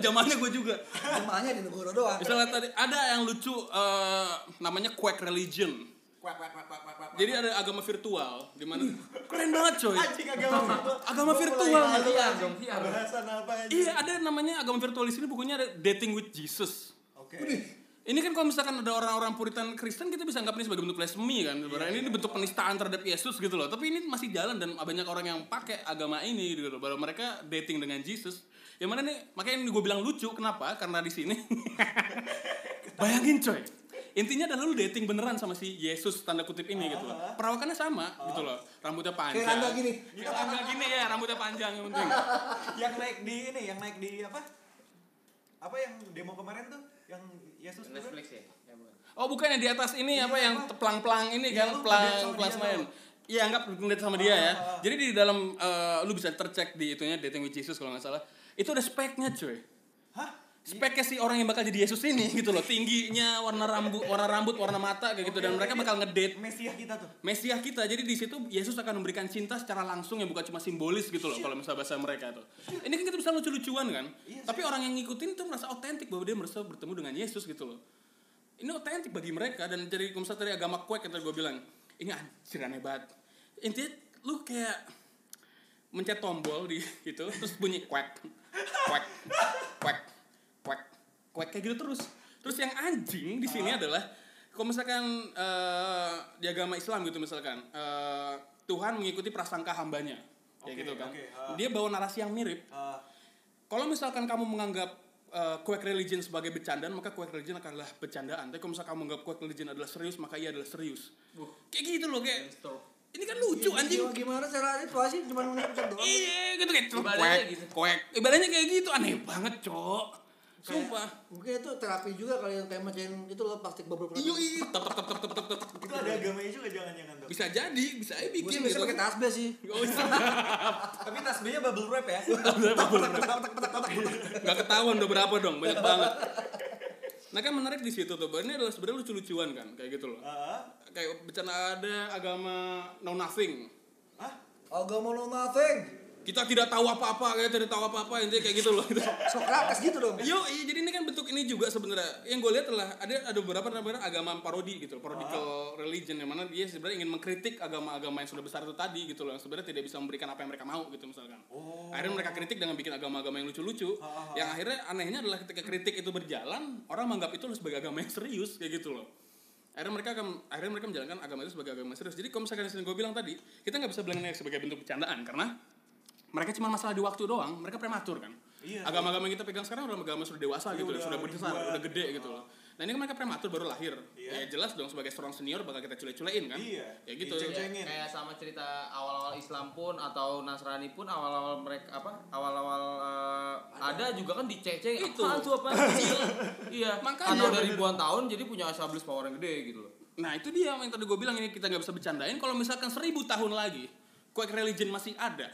Jamaahnya gue juga. Jemaahnya ada negoro doang. Misalnya tadi ada yang lucu eh, namanya Quack Religion. Jadi ada agama virtual di mana keren banget coy. Anjing agama virtual. Agama. Bahasan apa aja? Iya, ada namanya agama virtual di sini bukunya ada Dating with Jesus. Oke. Ini kan kalau misalkan ada orang-orang Puritan Kristen kita bisa anggap ini sebagai bentuk blasphemy kan. Sebenarnya ini bentuk penistaan terhadap Yesus gitu loh. Tapi ini masih jalan dan banyak orang yang pakai agama ini gitu loh. Bahwa mereka dating dengan Jesus. Yang mana nih makanya gue bilang lucu kenapa? Karena di sini bayangin coy. Intinya adalah lu dating beneran sama si Yesus tanda kutip ini gitu loh. Perawakannya sama gitu loh. Rambutnya panjang. Kayak Rangga gini. Kayak Rangga gini ya, rambutnya panjang yang penting. yang naik di ini, yang naik di apa? Apa yang demo kemarin tuh? Yang Yesus kan? Netflix ya? Ya, bukan. Oh bukan yang di atas ini Iya, apa yang pelang-pelang ini Iya, kan pelang ngeliat sama pelang tuh. Iya anggap ngeliat sama dia ya. Ah, ah. Jadi di dalam eh, lu bisa tercek di itunya dating with Jesus kalau nggak salah. Itu ada speknya cuy. Speknya si orang yang bakal jadi Yesus ini gitu loh. Tingginya, warna rambut, warna rambut, warna mata kayak gitu dan mereka bakal ngedate Mesiah kita tuh. Mesiah kita. Jadi di situ Yesus akan memberikan cinta secara langsung yang bukan cuma simbolis gitu loh kalau misalnya bahasa mereka tuh. Ini kan kita bisa lucu-lucuan kan. Iya, Tapi orang yang ngikutin tuh merasa otentik bahwa dia merasa bertemu dengan Yesus gitu loh. ini otentik bagi mereka dan dari misalnya dari agama kuek yang tadi gue bilang ini anjir aneh banget intinya lu kayak mencet tombol di gitu terus bunyi kuek kuek kuek kuek kuek kayak gitu terus terus yang anjing di sini adalah kalau misalkan eh, di agama Islam gitu misalkan eh, Tuhan mengikuti prasangka hambanya kayak gitu kan oke, ah. dia bawa narasi yang mirip Eh, kalau misalkan kamu menganggap uh, quack religion sebagai bercandaan, maka quack religion adalah bercandaan. Tapi kalau misalkan kamu menganggap quack religion adalah serius, maka ia adalah serius. Kayak gitu loh, kayak ini kan lucu anjing. Gimana, cara itu sih cuma mengucap doang. Iya, gitu kayak quack, gitu. quack. Ibadahnya kayak gitu, aneh banget, Cok. Sumpah. Mungkin itu terapi juga kali yang kayak macam itu loh plastik bubble Iya, iya, tep tep tep tep tep tep. itu ada agamanya juga jangan-jangan tuh. Bisa jadi, bisa aja bikin gitu. pakai tasbih sih. Oh, iya. Tapi tasbihnya bubble wrap ya. Gak ketahuan udah berapa dong, banyak banget. Nah kan menarik di situ tuh, ini adalah sebenarnya lucu-lucuan kan, kayak gitu loh. Heeh. Kayak bercanda ada agama know nothing. Hah? Agama no nothing. Kita tidak tahu apa-apa kayak tidak tahu apa-apa intinya kayak gitu loh gitu. Sokrates gitu dong. Yo, iya, jadi ini kan bentuk ini juga sebenarnya. Yang gue lihat adalah ada ada beberapa namanya agama parodi gitu, parodical religion yang mana dia sebenarnya ingin mengkritik agama-agama yang sudah besar itu tadi gitu loh, yang sebenarnya tidak bisa memberikan apa yang mereka mau gitu misalkan. Akhirnya mereka kritik dengan bikin agama-agama yang lucu-lucu. Yang akhirnya anehnya adalah ketika kritik itu berjalan, orang menganggap itu sebagai agama yang serius kayak gitu loh. Akhirnya mereka akan akhirnya mereka menjalankan agama itu sebagai agama yang serius. Jadi kalau misalkan yang gue bilang tadi, kita nggak bisa bilang ini sebagai bentuk bercandaan karena mereka cuma masalah di waktu doang, mereka prematur kan. Iya, Agama-agama yang kita pegang sekarang udah agama sudah dewasa gitu, udah sudah besar, ribuan. udah gede gitu loh. Nah ini kan mereka prematur baru lahir. Iya. Ya jelas dong sebagai seorang senior bakal kita cule-culein kan. Iya. Ya gitu. Ya, kayak sama cerita awal-awal Islam pun atau Nasrani pun awal-awal mereka apa awal-awal eh, ada juga kan diceceng Itu. apaan tuh apa iya Makanya. atau dari ribuan tahun jadi punya established power yang gede gitu loh Nah itu dia yang tadi gue bilang ini kita nggak bisa bercandain. Kalau misalkan seribu tahun lagi, quack religion masih ada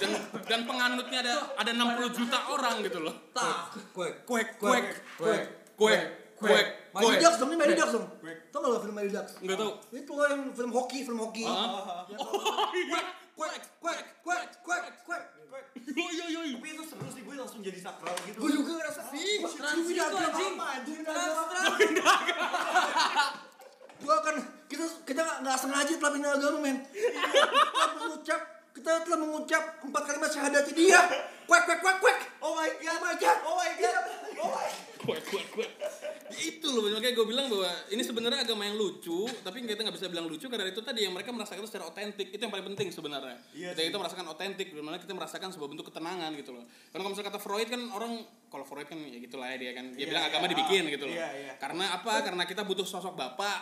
dan dan penganutnya ada ada 60 juta orang gitu loh. Tak. Kuek. Quack, Kuek. quack, quack, quack, Mighty quack. Ducks dong, ini Mighty Ducks dong. Tau gak lo film Mighty Ducks? Nggak tahu. Itu loh yang film hoki, film hoki. Ah. Oh iya, quack, Kuek, kuek, kuek, kuek. yo yo yo. Tapi itu seru sih gue langsung jadi sakral gitu. Gue juga ngerasa Ih, Wah, trans ini itu anjing. Gue akan kita nggak- sengaja telah pindah agama men. Kita mengucap kita telah mengucap empat kalimat syahadati dia. Kuek kuek kuek kuek. Oh my god. Oh my god. Oh my god. Oh my Quack, quack, quack. itu loh makanya gue bilang bahwa ini sebenarnya agama yang lucu tapi kita nggak bisa bilang lucu karena itu tadi yang mereka merasakan itu secara otentik itu yang paling penting sebenarnya Iya kita sih. kita merasakan otentik di mana kita merasakan sebuah bentuk ketenangan gitu loh karena kalau misalnya kata Freud kan orang kalau Freud kan ya gitulah ya dia kan dia Iya, bilang iya, agama dibikin gitu loh iya, iya. karena apa karena kita butuh sosok bapak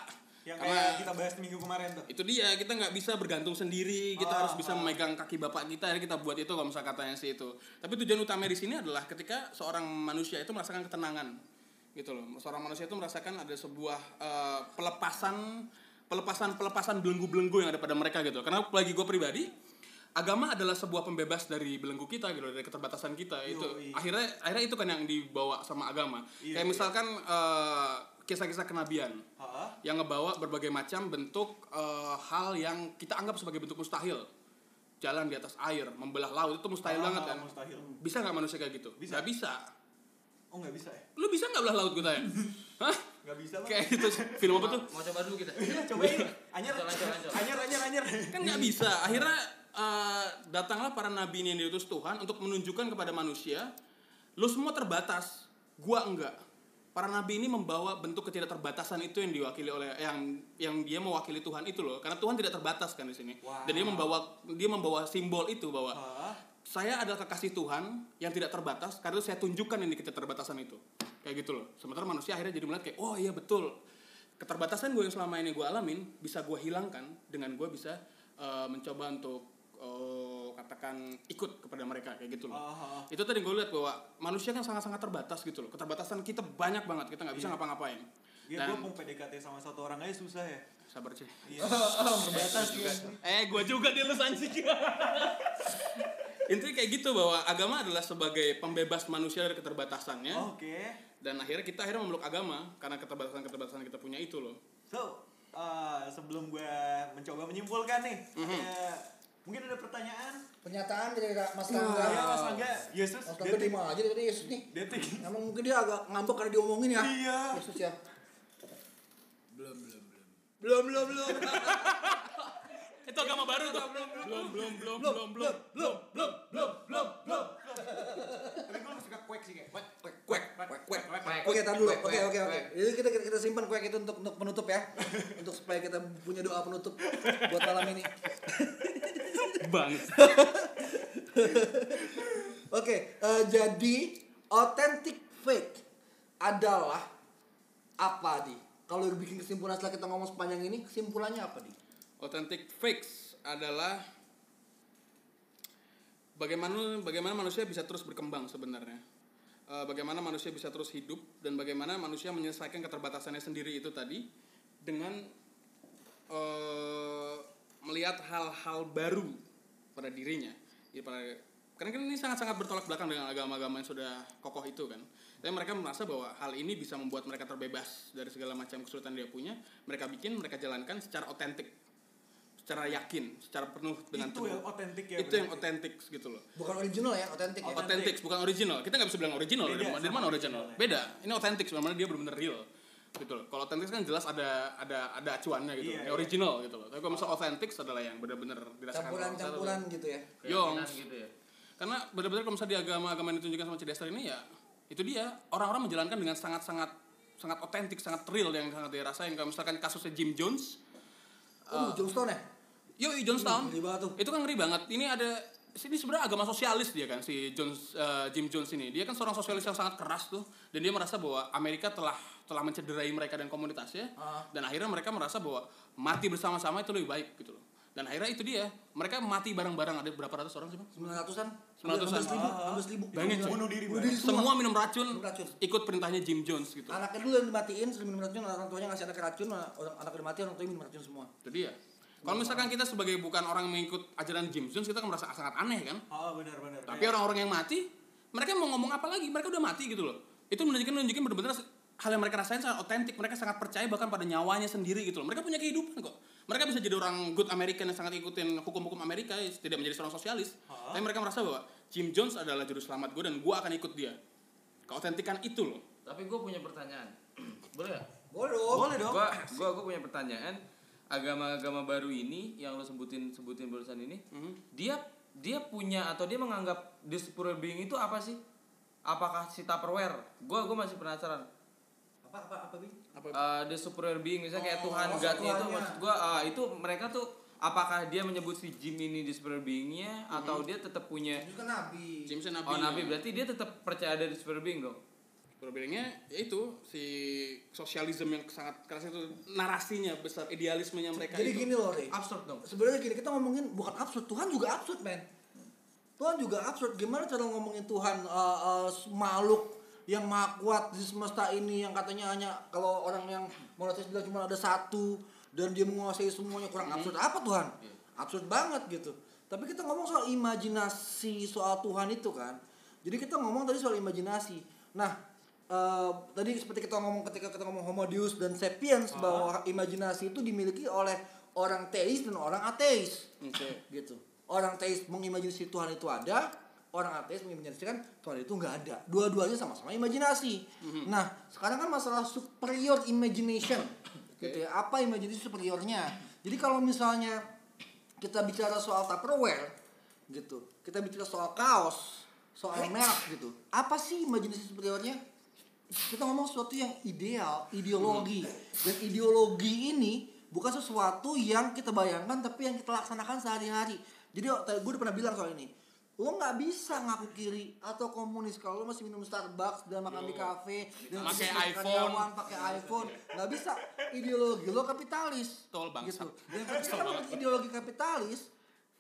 Yang karena kayak kita bahas minggu kemarin tuh. itu dia kita nggak bisa bergantung sendiri kita Ah, harus bisa memegang kaki bapak kita kita buat itu kalau misalnya katanya sih itu tapi tujuan utama di sini adalah ketika seorang manusia itu merasakan ketenangan gitu loh seorang manusia itu merasakan ada sebuah eh, pelepasan pelepasan pelepasan belenggu-belenggu yang ada pada mereka gitu karena bagi gue pribadi agama adalah sebuah pembebas dari belenggu kita gitu dari keterbatasan kita itu Yoi. akhirnya akhirnya itu kan yang dibawa sama agama Iya, kayak iya. misalkan eh, kisah-kisah kenabian Heeh. yang ngebawa berbagai macam bentuk eh, hal yang kita anggap sebagai bentuk mustahil jalan di atas air membelah laut itu mustahil Ah, banget kan Mustahil. bisa nggak manusia kayak gitu Bisa. nggak bisa Oh nggak bisa ya? lu bisa nggak belah laut gue tanya hah Nggak bisa lah. kayak gitu film apa tuh mau coba dulu kita Iya. Anyar, lanjut, lanjut. anyar, anyar, anyar. kan nggak bisa akhirnya eh, datanglah para nabi ini yang diutus Tuhan untuk menunjukkan kepada manusia lu semua terbatas gua enggak para nabi ini membawa bentuk ketidakterbatasan itu yang diwakili oleh yang yang dia mewakili Tuhan itu loh. Karena Tuhan tidak terbatas kan di sini. Wow. dan dia membawa dia membawa simbol itu bahwa Heeh. saya adalah kekasih Tuhan yang tidak terbatas karena itu saya tunjukkan ini ketidakterbatasan itu. Kayak gitu loh. Sementara manusia akhirnya jadi melihat kayak oh iya betul. Keterbatasan gue yang selama ini gue alamin bisa gue hilangkan dengan gue bisa eh, mencoba untuk eh, katakan ikut kepada mereka kayak gitu loh Ah, ah, itu tadi gue lihat bahwa manusia kan sangat-sangat terbatas gitu loh keterbatasan kita banyak banget kita nggak bisa Iya. ngapa-ngapain Ya gue mau PDKT sama satu orang aja susah ya. sabar sih Iya. Terbatas juga. Eh, gua juga dia lu anjing. Intinya kayak gitu bahwa agama adalah sebagai pembebas manusia dari keterbatasannya Oke. dan akhirnya kita akhirnya memeluk agama karena keterbatasan-keterbatasan kita punya itu loh. So, uh, sebelum gue mencoba menyimpulkan nih, Mhm. ada- mungkin ada pertanyaan? Pernyataan dari Mas Ya, Tangga. Mas Angga, Yesus, Mas Tangga terima aja dari Yesus nih. detik. Emang mungkin dia agak ngambek karena diomongin ya. Iya. Yesus ya. Belum, belum, belum. Belum, belum, belum. Itu agama baru tuh. Belum, belum, belum, belum, belum, belum. belum, belum, belum, belum, belum. Tapi gue lebih suka kuek sih kayak kuek kuek Kuek, kuek, kuek. Kuek. Oke, tahan dulu. Oke, oke, oke. Jadi kita kita, simpan kuek itu untuk untuk penutup ya. untuk supaya kita punya doa penutup buat malam ini. Banget. Oke, eh, jadi authentic fake adalah apa di? Kalau bikin kesimpulan setelah kita ngomong sepanjang ini, kesimpulannya apa di? Authentic fakes adalah bagaimana bagaimana manusia bisa terus berkembang sebenarnya. Eh, bagaimana manusia bisa terus hidup dan bagaimana manusia menyelesaikan keterbatasannya sendiri itu tadi dengan eh, melihat hal-hal baru pada dirinya. Ya, pada, karena kan ini sangat-sangat bertolak belakang dengan agama-agama yang sudah kokoh itu kan. Tapi mereka merasa bahwa hal ini bisa membuat mereka terbebas dari segala macam kesulitan dia punya. Mereka bikin, mereka jalankan secara otentik, secara yakin, secara penuh dengan Itu yang otentik ya, Itu yang otentik gitu loh. Bukan original ya, otentik ya. Otentik. Authentic, bukan original. Kita nggak bisa bilang original Beda dari, mana- dari sama mana original. original, ya. Beda. Ini authentic sebenarnya dia benar-benar real. Gitu loh. Kalau authentic kan jelas ada ada ada acuannya gitu. Iya, iya. original gitu loh. Tapi kalau misalnya authentic adalah yang benar-benar dirasakan. Campuran-campuran gitu ya. Yong. Gitu ya. Karena benar-benar kalau misalnya di agama-agama yang ditunjukkan sama Cedester ini ya itu dia orang-orang menjalankan dengan sangat-sangat sangat otentik, sangat real yang sangat dirasain. Kalau misalkan kasusnya Jim Jones, Oh, Johnstone ya? Yoi Jonestown. Ngeri banget tuh. Itu kan ngeri banget. Ini ada ini sebenarnya agama sosialis dia kan si Jones eh, Jim Jones ini. Dia kan seorang sosialis yang sangat keras tuh dan dia merasa bahwa Amerika telah telah mencederai mereka dan komunitasnya Ah. dan akhirnya mereka merasa bahwa mati bersama-sama itu lebih baik gitu loh. Dan akhirnya itu dia, mereka mati bareng-bareng ada berapa ratus orang sih, Bang? 900-an? 900-an. 900 ribu, 900 ribu. Bayangin, coy. Bunuh diri Bunuh diri semua. Semua minum racun, Minum racun. ikut perintahnya Jim Jones gitu. Anaknya dulu yang dimatiin, sebelum minum racun, orang tuanya ngasih anak racun, orang anak udah mati, orang tuanya minum racun semua. Itu dia. Kalau misalkan kita sebagai bukan orang yang mengikut ajaran Jim Jones, kita kan merasa sangat aneh kan? Oh benar benar. Tapi orang-orang yang mati, mereka mau ngomong apa lagi? Mereka udah mati gitu loh. Itu menunjukkan menunjukkan benar-benar hal yang mereka rasain sangat otentik. Mereka sangat percaya bahkan pada nyawanya sendiri gitu loh. Mereka punya kehidupan kok. Mereka bisa jadi orang good American yang sangat ikutin hukum-hukum Amerika, ya, tidak menjadi seorang sosialis. Tapi mereka merasa bahwa Jim Jones adalah juru selamat gue dan gue akan ikut dia. Keotentikan itu loh. Tapi gue punya pertanyaan. Boleh gak? Boleh dong. Boleh dong. Gua, gua, gua punya pertanyaan. Agama-agama baru ini yang lo sebutin sebutin barusan ini, dia dia punya atau dia menganggap the superior being itu apa sih? Apakah si Tupperware? Gua gua masih penasaran. Apa, apa, apa, Bing? Apa? Eh, the superior being misalnya kayak Oh, Tuhan oh, God itu maksud gua ah, itu mereka tuh apakah dia menyebut si Jim ini the superior beingnya atau dia tetap punya Itu kan Nabi. James Nabi. oh nabi berarti dia tetap percaya ada the superior being dong Perbedanya yaitu si sosialisme yang sangat keras itu narasinya besar idealismenya mereka Jadi itu. gini loh, Rey. absurd dong Sebenarnya gini, kita ngomongin bukan absurd, Tuhan juga absurd, men. Tuhan juga absurd. Gimana cara ngomongin Tuhan eh, eh, makhluk yang maha kuat di semesta ini yang katanya hanya kalau orang yang monoteis bilang cuma ada satu dan dia menguasai semuanya kurang absurd apa Tuhan? Absurd banget gitu. Tapi kita ngomong soal imajinasi soal Tuhan itu kan. Jadi kita ngomong tadi soal imajinasi. Nah, eh, tadi seperti kita ngomong ketika kita ngomong Homo Deus dan Sapiens bahwa imajinasi itu dimiliki oleh orang teis dan orang ateis. Oke. gitu. Orang teis mengimajinasi Tuhan itu ada orang ateis mengimajinasikan Tuhan itu nggak ada. Dua-duanya sama-sama imajinasi. Nah sekarang kan masalah superior imagination. Gitu ya. Apa imajinasi superiornya? Jadi kalau misalnya kita bicara soal Tupperware gitu. Kita bicara soal kaos soal merek gitu. Apa sih imajinasi superiornya kita ngomong sesuatu yang ideal, ideologi. Dan ideologi ini bukan sesuatu yang kita bayangkan tapi yang kita laksanakan sehari-hari. Jadi gue udah pernah bilang soal ini. Lo nggak bisa ngaku kiri atau komunis kalau lo masih minum Starbucks dan makan di kafe dan Pakai iPhone. pakai iPhone nggak bisa ideologi lo kapitalis Tol bangsat. gitu dan ketika lo ideologi kapitalis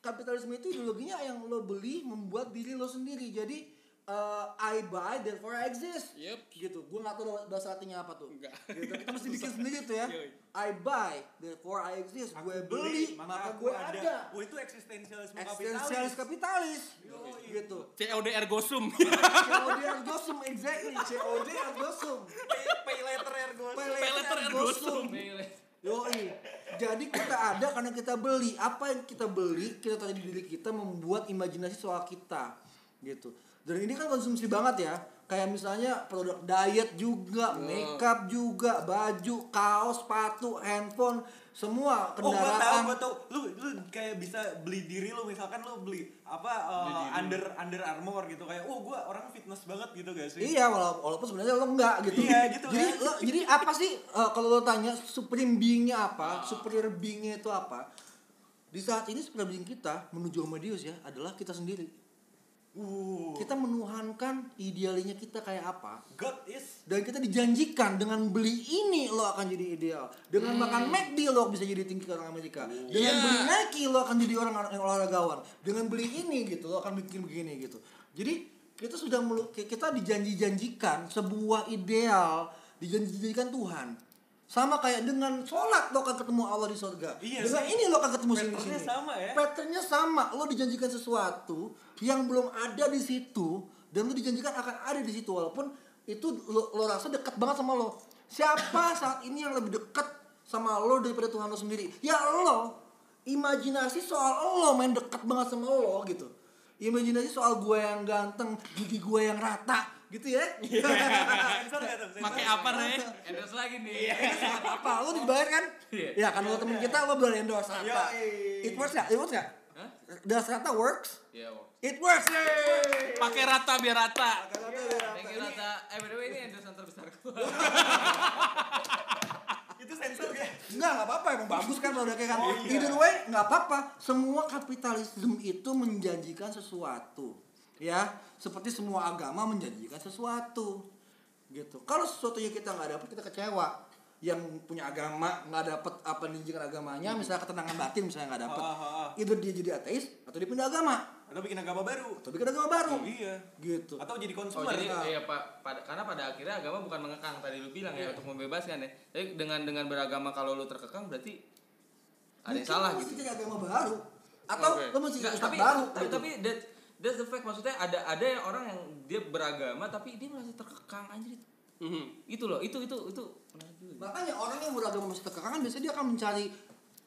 kapitalisme itu ideologinya yang lo beli membuat diri lo sendiri jadi eh, I buy therefore I exist Yep. gitu gue nggak tahu bahasa artinya apa tuh Enggak. gitu. kita mesti bikin sendiri tuh ya Yoi. I buy therefore I exist Aku gue beli maka aku gue ada, Oh itu eksistensialisme eksistensialis kapitalis. kapitalis gitu COD ergo sum. COD ergo sum exactly COD ergo sum Pay, pay later ergo. Pay Pay later ergo sum. Yoi. Jadi kita ada karena kita beli. Apa yang kita beli, kita taruh di diri kita membuat imajinasi soal kita. Gitu. Dan ini kan konsumsi banget ya. Kayak misalnya produk diet juga, makeup juga, baju, kaos, sepatu, handphone, semua Oh, gua tahu, kendaraan. gua tahu. Lu lu kayak bisa beli diri lu misalkan lu beli apa uh, under under armor gitu kayak oh gua orang fitness banget gitu gak sih? Iya, wala- walaupun sebenarnya lo enggak gitu. Iya, gitu jadi kan. lo, jadi apa sih eh, kalau lo tanya supreme being-nya apa? Superior being-nya itu apa? Di saat ini superior being kita menuju Amadeus ya adalah kita sendiri. Uh, Kita menuhankan idealnya kita kayak apa? God is Dan kita dijanjikan dengan beli ini lo akan jadi ideal. Dengan makan McD lo bisa jadi tinggi orang Amerika. Dengan Iya. beli Nike lo akan jadi orang yang olahragawan. Dengan beli ini gitu lo akan bikin begini gitu. Jadi kita sudah melu- kita dijanji-janjikan sebuah ideal, dijanji-janjikan Tuhan. Sama kayak dengan sholat lo akan ketemu Allah di surga. Iya dengan sih. ini lo akan ketemu sini Patternnya sini. sama ya. Patternnya sama. Lo dijanjikan sesuatu yang belum ada di situ dan lo dijanjikan akan ada di situ walaupun itu lo, lo rasa dekat banget sama lo. Siapa saat ini yang lebih dekat sama lo daripada Tuhan lo sendiri? Ya lo. Imajinasi soal lo main dekat banget sama lo gitu. Imajinasi soal gue yang ganteng, gigi gue yang rata, gitu ya. Sensor Pakai nggak? apa, Re? Endorse lagi nih. apa? Lo dibayar kan? Iya. Ya kan lo temen kita lo boleh endorse rata. Yoi. It works gak? It works gak? Hah? Das rata works? Iya, Wok. It works. Yeay. Pakai rata biar rata. Thank you Rata. Eh, by the way ini endorse terbesarku. Itu sensor ya. Enggak, enggak apa-apa emang bagus kan produknya kan. Oh, iya. Either way, enggak apa-apa. Semua kapitalisme itu menjanjikan sesuatu. Ya, seperti semua agama menjanjikan sesuatu. Gitu. Kalau sesuatu yang kita nggak dapat kita kecewa. Yang punya agama nggak dapat apa yang dijanjikan agamanya, misalnya ketenangan batin misalnya nggak dapat. Either dia jadi ateis atau dia pindah agama. Atau bikin agama baru. Atau bikin agama baru. Oh, iya. Gitu. Atau jadi Oh konsumer. jadi Nah. iya pak, pada, karena pada akhirnya agama bukan mengekang tadi lu bilang ya untuk membebaskan ya. Tapi dengan dengan beragama kalau lu terkekang berarti ada yang salah gitu. agama baru. Atau Oke. lo mesti Nggak, ustaz tapi, baru. tapi, gitu. tapi that, that's the fact maksudnya ada ada yang orang yang dia beragama tapi dia masih terkekang anjir. Mhm. Itu loh, itu itu itu. Makanya orang yang beragama masih terkekang kan biasanya dia akan mencari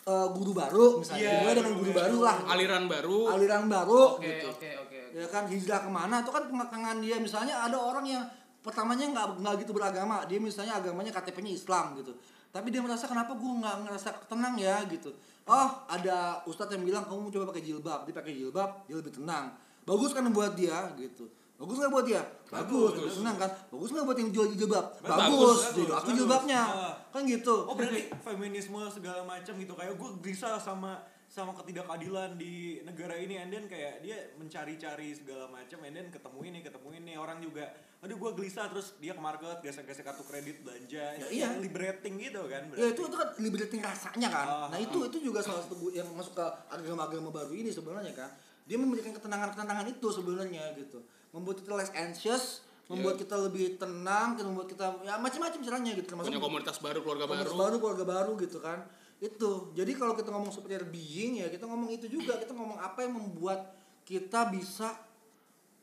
eh, guru baru misalnya. Iya, Dimulai dengan guru guru baru. lah. Aliran baru. Aliran baru Oke, gitu. oke, oke. oke. Ya kan hijrah ke mana itu kan pengekangan dia misalnya ada orang yang pertamanya nggak nggak gitu beragama dia misalnya agamanya KTP-nya Islam gitu tapi dia merasa kenapa gue nggak ngerasa tenang ya gitu oh ada ustadz yang bilang kamu coba pakai jilbab dia pakai jilbab dia lebih tenang bagus kan buat dia gitu. Bagus nggak buat dia? Bagus, lebih tenang kan? Bagus nggak buat yang jual jilbab? Bagus, Bagus, bagus, aku bagus. jilbabnya. Ah. kan gitu. Oh berarti feminisme segala macam gitu. Kayak gue gelisah sama sama ketidakadilan di negara ini. And then kayak dia mencari-cari segala macam. And then ketemu ini ketemu ini. Orang juga aduh gue gelisah. Terus dia ke market gesek-gesek kartu kredit belanja. Ya, iya. liberating gitu kan Ya itu itu kan liberating rasanya kan. Ah, nah itu itu juga salah satu yang masuk ke agama-agama baru ini sebenarnya kan. Dia memberikan ketenangan-ketenangan itu sebenarnya gitu. Membuat kita less anxious, membuat kita lebih tenang, dan membuat kita ya macam-macam caranya gitu. Termasuk Punya komunitas baru, keluarga komunitas baru. baru, keluarga baru gitu kan. Itu. Jadi kalau kita ngomong superior being ya kita ngomong itu juga. Kita ngomong apa yang membuat kita bisa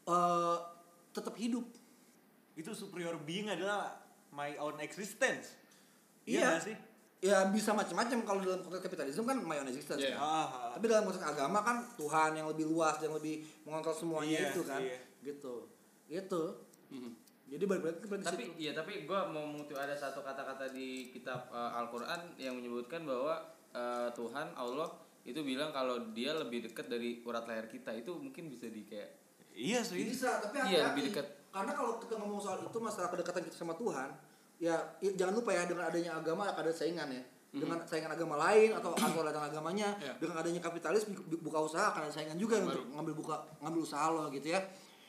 eh, tetap hidup. itu superior being adalah my own existence Iya. nggak sih Ya bisa macam-macam kalau dalam konteks kapitalisme kan my own existence Iya. kan. ah, ah. Tapi dalam konteks agama kan Tuhan yang lebih luas yang lebih mengontrol semuanya Iya, itu kan. iya. Gitu. Gitu. Mhm. Jadi balik balik ke tapi iya tapi gue mau mengutip ada satu kata-kata di kitab eh, Al-Quran yang menyebutkan bahwa eh, Tuhan Allah itu bilang kalau dia lebih dekat dari urat leher kita itu mungkin bisa di kayak iya sih bisa, tapi Iya, lebih dekat. Karena kalau kita ngomong soal itu masalah kedekatan kita sama Tuhan, ya i- jangan lupa ya dengan adanya agama akan ada saingan ya. Dengan saingan agama lain atau atau ladang agamanya, Iya. dengan adanya kapitalis bu- bu- buka usaha akan ada saingan juga Baru. untuk ngambil buka ngambil usaha lo gitu ya.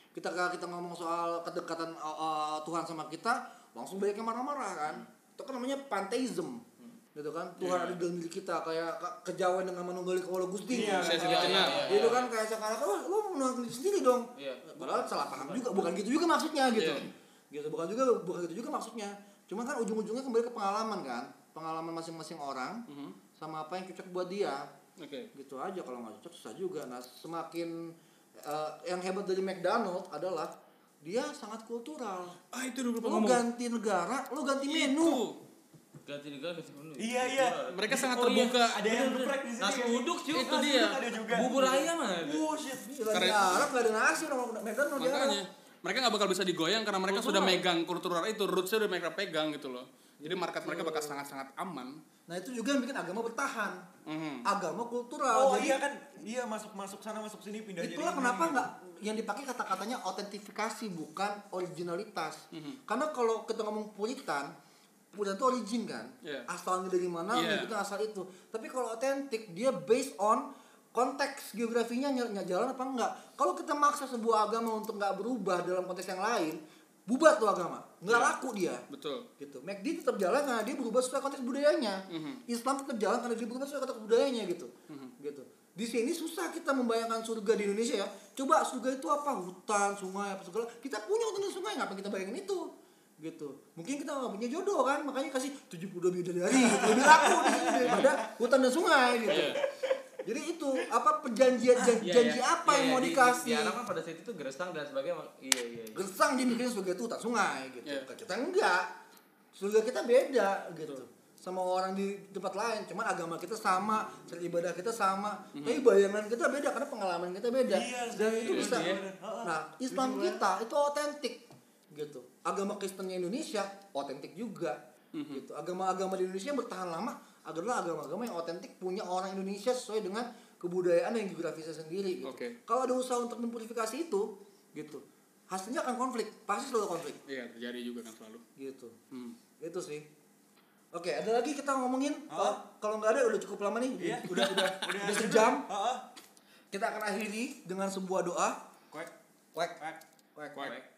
Kita kita ngomong soal kedekatan uh, uh, Tuhan sama kita, langsung banyak yang marah-marah kan. Itu kan namanya pantheism. Gitu kan. Tuhan Iya. ada di dalam diri kita kayak ke- kejawen dengan manunggali kawula Gusti. Iya, Saya Nah, sudah kenal. Itu kan kayak sekarang wah lu menang diri sendiri dong. Iya. Padahal salah paham juga, bukan gitu juga maksudnya gitu. Iya. Gitu, bukan juga bukan gitu juga maksudnya. Cuma kan ujung-ujungnya kembali ke pengalaman kan. Pengalaman masing-masing orang Mhm. sama apa yang cocok buat dia. Oke. Gitu aja kalau nggak cocok susah juga. Nah, semakin eh, yang hebat dari McDonald adalah dia sangat kultural. Ah itu dulu ngomong. ganti negara, lu ganti menu. Itu. ganti negara ganti menu Iya, iya. Mereka sangat Oh, iya. terbuka. ada yang geprek di sini nasi uduk cuy Itu dia. ada juga bubur ayam ada oh shit Gila, di Keren. Arab nggak ada nasi orang McDonald ya. Makanya. Mereka nggak bakal bisa digoyang karena mereka sudah megang kultural itu rootsnya udah mereka pegang gitu loh jadi market mereka bakal sangat-sangat aman Nah itu juga yang bikin agama bertahan. Mhm. Agama kultural. Oh Jadi iya kan, iya masuk masuk sana masuk sini pindah jadi itulah ini. kenapa nggak yang dipakai kata-katanya autentifikasi bukan originalitas. Mhm. Karena kalau kita ngomong puritan, puritan itu origin kan, Iya. asalnya dari mana, Iya. kita asal itu. Tapi kalau otentik dia based on konteks geografinya ny- ny- jalan apa enggak. Kalau kita maksa sebuah agama untuk nggak berubah dalam konteks yang lain, bubar tuh agama, nggak Iya. laku dia betul gitu. McD tetap jalan karena dia berubah sesuai konteks budayanya. Mhm. Islam tetap jalan karena dia berubah sesuai konteks budayanya gitu. Gitu. Di sini susah kita membayangkan surga di Indonesia ya. Coba surga itu apa? Hutan, sungai, apa segala. Kita punya hutan dan sungai, ngapa kita bayangin itu? Gitu. Mungkin kita nggak punya jodoh kan, makanya kasih 72 bidadari. Lebih laku di sini daripada hutan dan sungai gitu. Iya. Jadi itu apa perjanjian jan- Iya, janji iya. apa Iya, yang mau iya, di- dikasih? Di, diharapkan pada saat itu gersang dan sebagainya. Iya iya. iya. gersang dia mikirnya surga itu hutan sungai gitu. Iya. Kita enggak. Surga kita beda gitu. Sama orang di tempat lain, cuman agama kita sama, cara ibadah kita sama, tapi bayangan kita beda karena pengalaman kita beda. Iya, Dan sih. itu Iya, bisa. iya. Nah, Islam kita itu otentik gitu. Agama Kristennya Indonesia otentik juga. Gitu. Agama-agama di Indonesia yang bertahan lama adalah agama-agama yang otentik punya orang Indonesia sesuai dengan kebudayaan dan geografisnya sendiri gitu. Oke. Kalau ada usaha untuk mempurifikasi itu gitu, hasilnya akan konflik, pasti selalu konflik iya terjadi juga kan selalu gitu. Hmm. Itu sih. Oke, ada lagi kita ngomongin kalau kalau nggak ada udah cukup lama nih. Iya. Udah udah Udah udah sejam. Heeh. Kita akan akhiri dengan sebuah doa. Kwek Kwek kwek kwek Kwek.